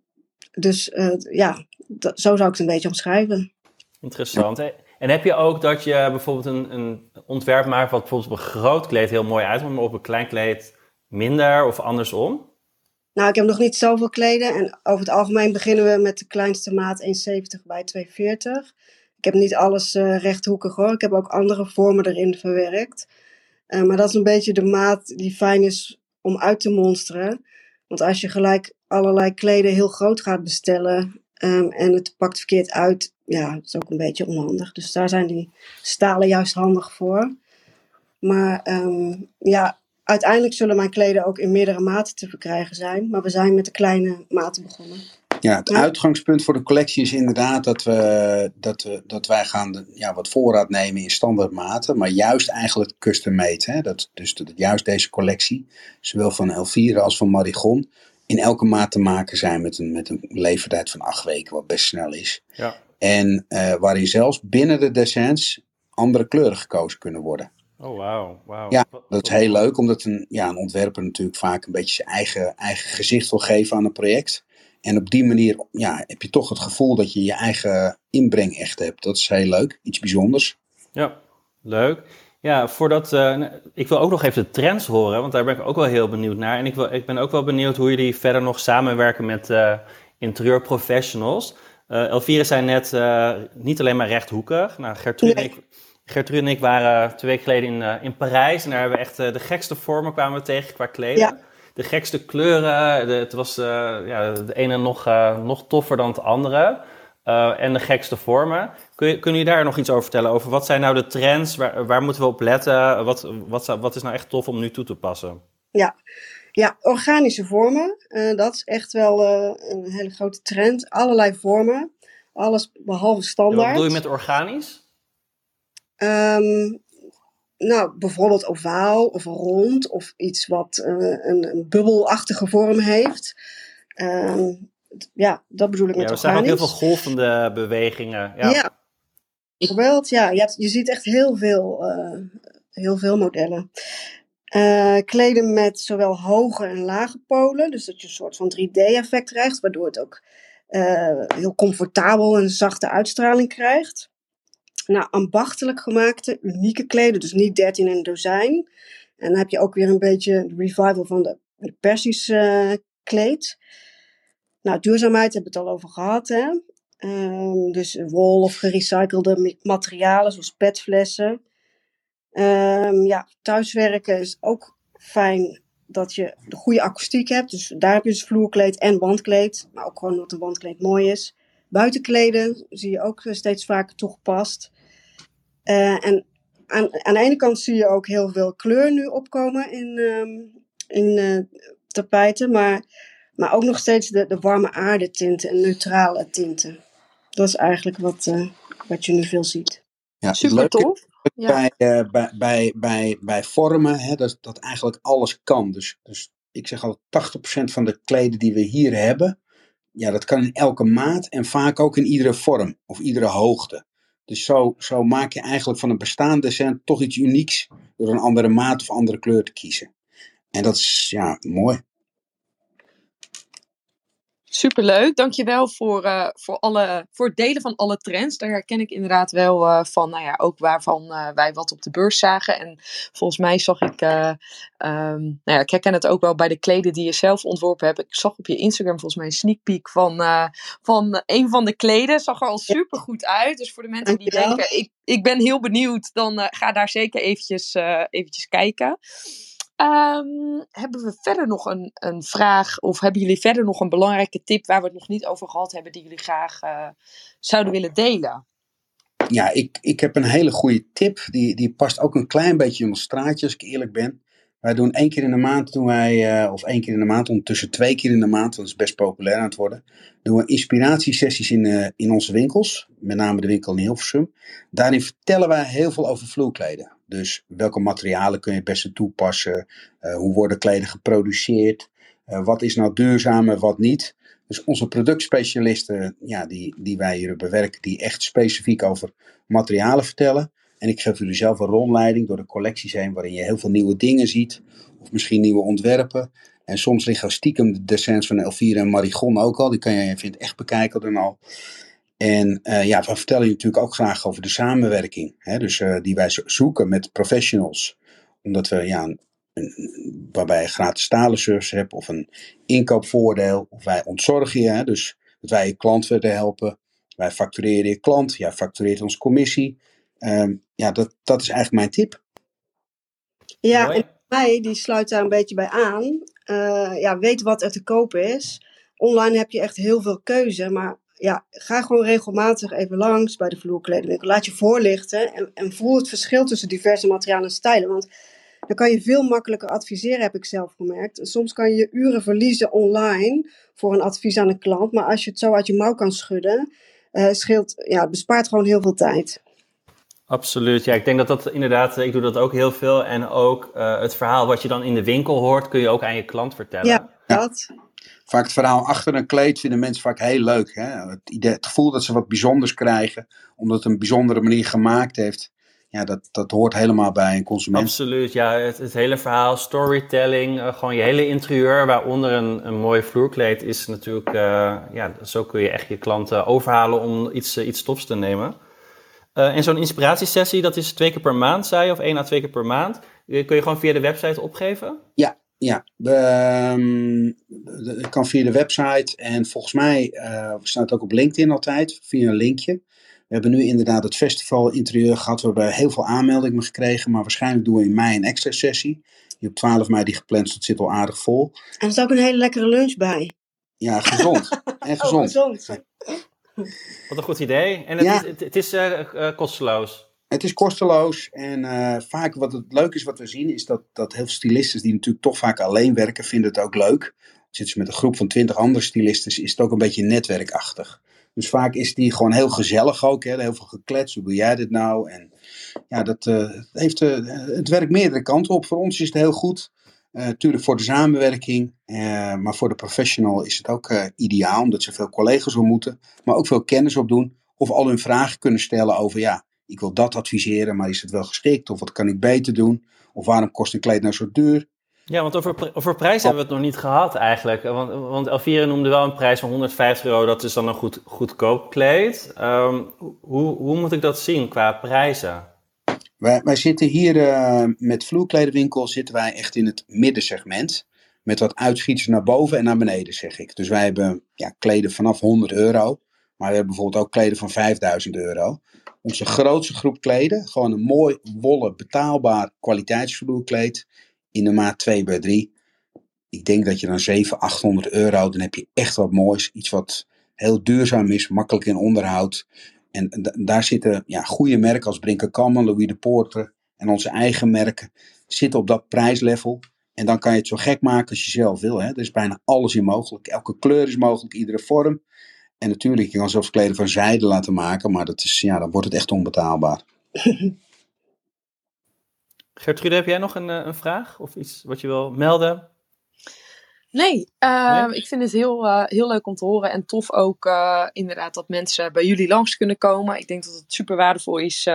dus uh, ja, zo zou ik het een beetje omschrijven. Interessant. En heb je ook dat je bijvoorbeeld een, een ontwerp maakt wat bijvoorbeeld op een groot kleed heel mooi uitkomt, maar op een klein kleed minder of andersom? Nou, ik heb nog niet zoveel kleden. En over het algemeen beginnen we met de kleinste maat 1,70 bij 2,40. Ik heb niet alles uh, rechthoekig hoor. Ik heb ook andere vormen erin verwerkt. Uh, maar dat is een beetje de maat die fijn is om uit te monsteren. Want als je gelijk allerlei kleden heel groot gaat bestellen um, en het pakt verkeerd uit, ja, dat is ook een beetje onhandig. Dus daar zijn die stalen juist handig voor. Maar um, ja, uiteindelijk zullen mijn kleden ook in meerdere maten te verkrijgen zijn. Maar we zijn met de kleine maten begonnen. Ja, het uitgangspunt voor de collectie is inderdaad dat, we, dat, we, dat wij gaan ja, wat voorraad nemen in standaard maten. Maar juist eigenlijk custom made. Hè? Dat, dus dat juist deze collectie, zowel van Elvira als van Marigon, in elke maat te maken zijn met een, met een levertijd van acht weken, wat best snel is. Ja. En uh, waarin zelfs binnen de descents andere kleuren gekozen kunnen worden. Oh, wauw. Wow. Ja, dat is heel leuk, omdat een, ja, een ontwerper natuurlijk vaak een beetje zijn eigen, eigen gezicht wil geven aan een project. En op die manier ja, heb je toch het gevoel dat je je eigen inbreng echt hebt. Dat is heel leuk, iets bijzonders. Ja, leuk. Ja, voordat, uh, ik wil ook nog even de trends horen, want daar ben ik ook wel heel benieuwd naar. En ik, wil, ik ben ook wel benieuwd hoe jullie verder nog samenwerken met uh, interieurprofessionals. Uh, Elvira zei net, niet alleen maar rechthoekig. Nou, Gertrude en ik Gertrude en ik waren twee weken geleden in, in Parijs. En daar hebben we echt de gekste vormen kwamen we tegen qua kleding. Ja. De gekste kleuren. De, het was ja, de ene nog, nog toffer dan het andere. en de gekste vormen. Kun je, daar nog iets over vertellen? Over wat zijn nou de trends? Waar, waar moeten we op letten? Wat, wat, wat is nou echt tof om nu toe te passen? Ja, ja organische vormen. dat is echt wel een hele grote trend. Allerlei vormen. Alles behalve standaard. Ja, wat bedoel je met organisch? Um, nou, bijvoorbeeld ovaal of rond of iets wat uh, een, een, bubbelachtige vorm heeft. Um, ja, dat bedoel ik met ja, Er zijn ook heel veel golvende bewegingen. Ja, ja. Ja. Je, hebt, je ziet echt heel veel, uh, heel veel modellen. Uh, kleden met zowel hoge en lage polen, dus dat je een soort van 3D-effect krijgt, waardoor het ook heel comfortabel en zachte uitstraling krijgt nou, ambachtelijk gemaakte, unieke kleden. Dus niet 13 in een dozijn. En dan heb je ook weer een beetje de revival van de, de Persisch uh, kleed. Nou, duurzaamheid hebben we het al over gehad. Hè? Um, dus wol of gerecyclede materialen zoals petflessen. Um, ja, thuiswerken is ook fijn dat je de goede akoestiek hebt. Dus daar heb je dus vloerkleed en wandkleed. Maar ook gewoon dat een wandkleed mooi is. Buitenkleden zie je ook steeds vaker toegepast. Uh, en aan, aan de ene kant zie je ook heel veel kleur nu opkomen in, um, in uh, tapijten, maar, maar ook nog steeds de, de warme aardetinten en neutrale tinten. Dat is eigenlijk wat, uh, wat je nu veel ziet. Ja, Super tof. Ja. Bij, bij, bij, bij, bij vormen, hè, dat, dat eigenlijk alles kan. Dus, dus ik zeg al, 80% van de kleden die we hier hebben, ja, dat kan in elke maat en vaak ook in iedere vorm of iedere hoogte. Dus zo, zo maak je eigenlijk van een bestaande cent toch iets unieks door een andere maat of andere kleur te kiezen. En dat is ja, mooi. Superleuk, dankjewel voor, uh, voor, alle, voor het delen van alle trends. Daar herken ik inderdaad wel uh, van, nou ja, ook waarvan uh, wij wat op de beurs zagen. En volgens mij zag ik, um, nou ja, ik herken het ook wel bij de kleden die je zelf ontworpen hebt. Ik zag op je Instagram volgens mij een sneak peek van, van een van de kleden. Zag er al super goed uit. Dus voor de mensen die denken, ik, ik ben heel benieuwd, dan ga daar zeker eventjes, eventjes kijken. Um, hebben we verder nog een, een vraag, of hebben jullie verder nog een belangrijke tip waar we het nog niet over gehad hebben, die jullie graag uh, zouden willen delen? Ja, ik, ik heb een hele goede tip. Die, die past ook een klein beetje in ons straatje, als ik eerlijk ben. Wij doen één keer in de maand, doen wij, uh, of één keer in de maand, ondertussen twee keer in de maand, dat is best populair aan het worden, doen we inspiratiesessies in, uh, in onze winkels, met name de winkel in Hilversum. Daarin vertellen wij heel veel over vloerkleden. Dus welke materialen kun je het beste toepassen? Uh, hoe worden kleden geproduceerd? Wat is nou duurzaam en wat niet? Dus onze productspecialisten, ja, die, die wij hier bewerken, die echt specifiek over materialen vertellen. En ik geef jullie zelf een rondleiding door de collecties heen, waarin je heel veel nieuwe dingen ziet. Of misschien nieuwe ontwerpen. En soms liggen stiekem de descents van Elvira en Marigon ook al. Die kan je het echt bekijken dan al. En uh, ja, we vertellen je natuurlijk ook graag over de samenwerking. Hè? Dus uh, die wij zoeken met professionals. Omdat we ja, een, waarbij je gratis talenservice hebt of een inkoopvoordeel. Of wij ontzorgen je. Hè? Dus dat wij je klant willen helpen. Wij factureren je klant. Jij factureert ons commissie. Um, ja, dat, dat is eigenlijk mijn tip. Ja, Mooi. en mij die sluit daar een beetje bij aan. Uh, ja, weet wat er te koop is. Online heb je echt heel veel keuze, maar ja, ga gewoon regelmatig even langs bij de vloerkledingwinkel. Laat je voorlichten en, en voel het verschil tussen diverse materialen en stijlen. Want dan kan je veel makkelijker adviseren, heb ik zelf gemerkt. Soms kan je uren verliezen online voor een advies aan een klant. Maar als je het zo uit je mouw kan schudden, uh, scheelt, ja, het bespaart gewoon heel veel tijd. Absoluut, ja. Ik denk dat dat inderdaad, ik doe dat ook heel veel. En ook uh, het verhaal wat je dan in de winkel hoort, kun je ook aan je klant vertellen. Ja, dat. Vaak het verhaal achter een kleed vinden mensen vaak heel leuk. Hè? Het, idee, het gevoel dat ze wat bijzonders krijgen, omdat het een bijzondere manier gemaakt heeft. Ja, dat, dat hoort helemaal bij een consument. Absoluut, ja. Het, het hele verhaal, storytelling, uh, gewoon je hele interieur, waaronder een, een mooi vloerkleed, is natuurlijk, uh, ja, zo kun je echt je klanten overhalen om iets, uh, iets tofs te nemen. Uh, en zo'n inspiratiesessie, dat is twee keer per maand, zei je, of één à twee keer per maand. Kun je gewoon via de website opgeven? Ja, ja. Um, dat kan via de website. En volgens mij uh, staat het ook op LinkedIn altijd, via een linkje. We hebben nu inderdaad het festival interieur gehad. We hebben heel veel aanmeldingen gekregen. Maar waarschijnlijk doen we in mei een extra sessie. Die op 12 mei die gepland staat, zit al aardig vol. En er is ook een hele lekkere lunch bij. Ja, gezond. [LAUGHS] en gezond. Oh, gezond. Wat een goed idee. En het ja. is, het, het is uh, uh, kosteloos. Het is kosteloos en uh, vaak wat het leuk is wat we zien is dat, dat heel veel stylisten die natuurlijk toch vaak alleen werken, vinden het ook leuk. Zitten ze met een groep van twintig andere stylisten, is het ook een beetje netwerkachtig. Dus vaak is die gewoon heel gezellig ook, hè? heel veel geklets, hoe doe jij dit nou? En ja, dat uh, heeft, uh, het werkt meerdere kanten op. Voor ons is het heel goed. Natuurlijk uh, voor de samenwerking, maar voor de professional is het ook ideaal, omdat ze veel collega's ontmoeten, maar ook veel kennis opdoen. Of al hun vragen kunnen stellen over, ja, ik wil dat adviseren, maar is het wel geschikt? Of wat kan ik beter doen? Of waarom kost een kleed nou zo duur? Ja, want over, over prijs hebben we het nog niet gehad eigenlijk. Want, want noemde wel een prijs van 150 euro, dat is dan een goed, goedkoop kleed. Um, hoe, hoe moet ik dat zien qua prijzen? Wij, wij zitten hier uh, met vloerkledenwinkel zitten wij echt in het middensegment. Met wat uitschieters naar boven en naar beneden, zeg ik. Dus wij hebben ja, kleden vanaf 100 euro. Maar we hebben bijvoorbeeld ook kleden van 5000 euro. Onze grootste groep kleden, gewoon een mooi, wollen, betaalbaar kwaliteitsvloerkleed in de maat 2 bij 3. Ik denk dat je dan 700, 800 euro, dan heb je echt wat moois. Iets wat heel duurzaam is, makkelijk in onderhoud. En daar zitten ja, goede merken als Brinker Louis de Poorter en onze eigen merken zitten op dat prijslevel. En dan kan je het zo gek maken als je zelf wil. Hè. Er is bijna alles in mogelijk. Elke kleur is mogelijk, iedere vorm. En natuurlijk, je kan zelfs kleden van zijde laten maken, maar dat is, ja, dan wordt het echt onbetaalbaar. [LAUGHS] Gertrude, heb jij nog een, een vraag of iets wat je wil melden? Nee, uh, nee, ik vind het heel, uh, heel leuk om te horen en tof ook uh, inderdaad dat mensen bij jullie langs kunnen komen. Ik denk dat het super waardevol is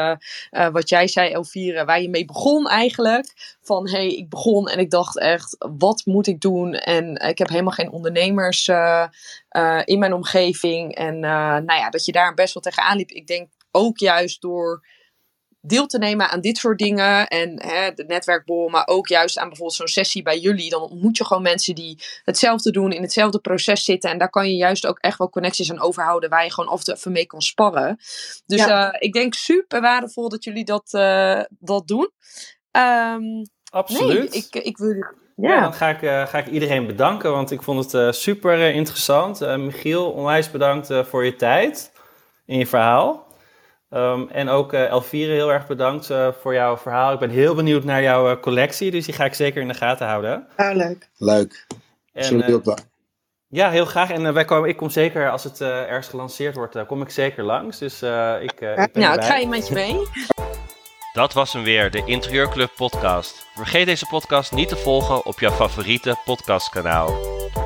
wat jij zei Elvire, waar je mee begon eigenlijk. Van hey, ik begon en ik dacht echt, wat moet ik doen? En ik heb helemaal geen ondernemers in mijn omgeving. En nou ja, dat je daar best wel tegenaan liep. Ik denk ook juist door deel te nemen aan dit soort dingen. En hè, de netwerkbol, maar ook juist aan bijvoorbeeld zo'n sessie bij jullie. Dan ontmoet je gewoon mensen die hetzelfde doen, in hetzelfde proces zitten. En daar kan je juist ook echt wel connecties aan overhouden, waar je gewoon af en toe even mee kan sparren. Dus ja. uh, ik denk super waardevol dat jullie dat, uh, dat doen. Um, Absoluut. Nee, ik, ik wil. Ja. ja, dan ga ik, uh, ga ik iedereen bedanken, want ik vond het super interessant. Michiel, onwijs bedankt voor je tijd en je verhaal. Um, en ook uh, Elvire, heel erg bedankt uh, voor jouw verhaal. Ik ben heel benieuwd naar jouw uh, collectie, dus die ga ik zeker in de gaten houden. Ja, leuk. Leuk. Zullen ook wel. Ja, heel graag. En wij komen, ik kom zeker, als het ergens gelanceerd wordt, kom ik zeker langs. Dus ik, ik ben Nou, ik ga je met je mee. Dat was hem weer, de Interieurclub podcast. Vergeet deze podcast niet te volgen op jouw favoriete podcastkanaal.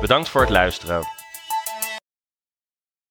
Bedankt voor het luisteren.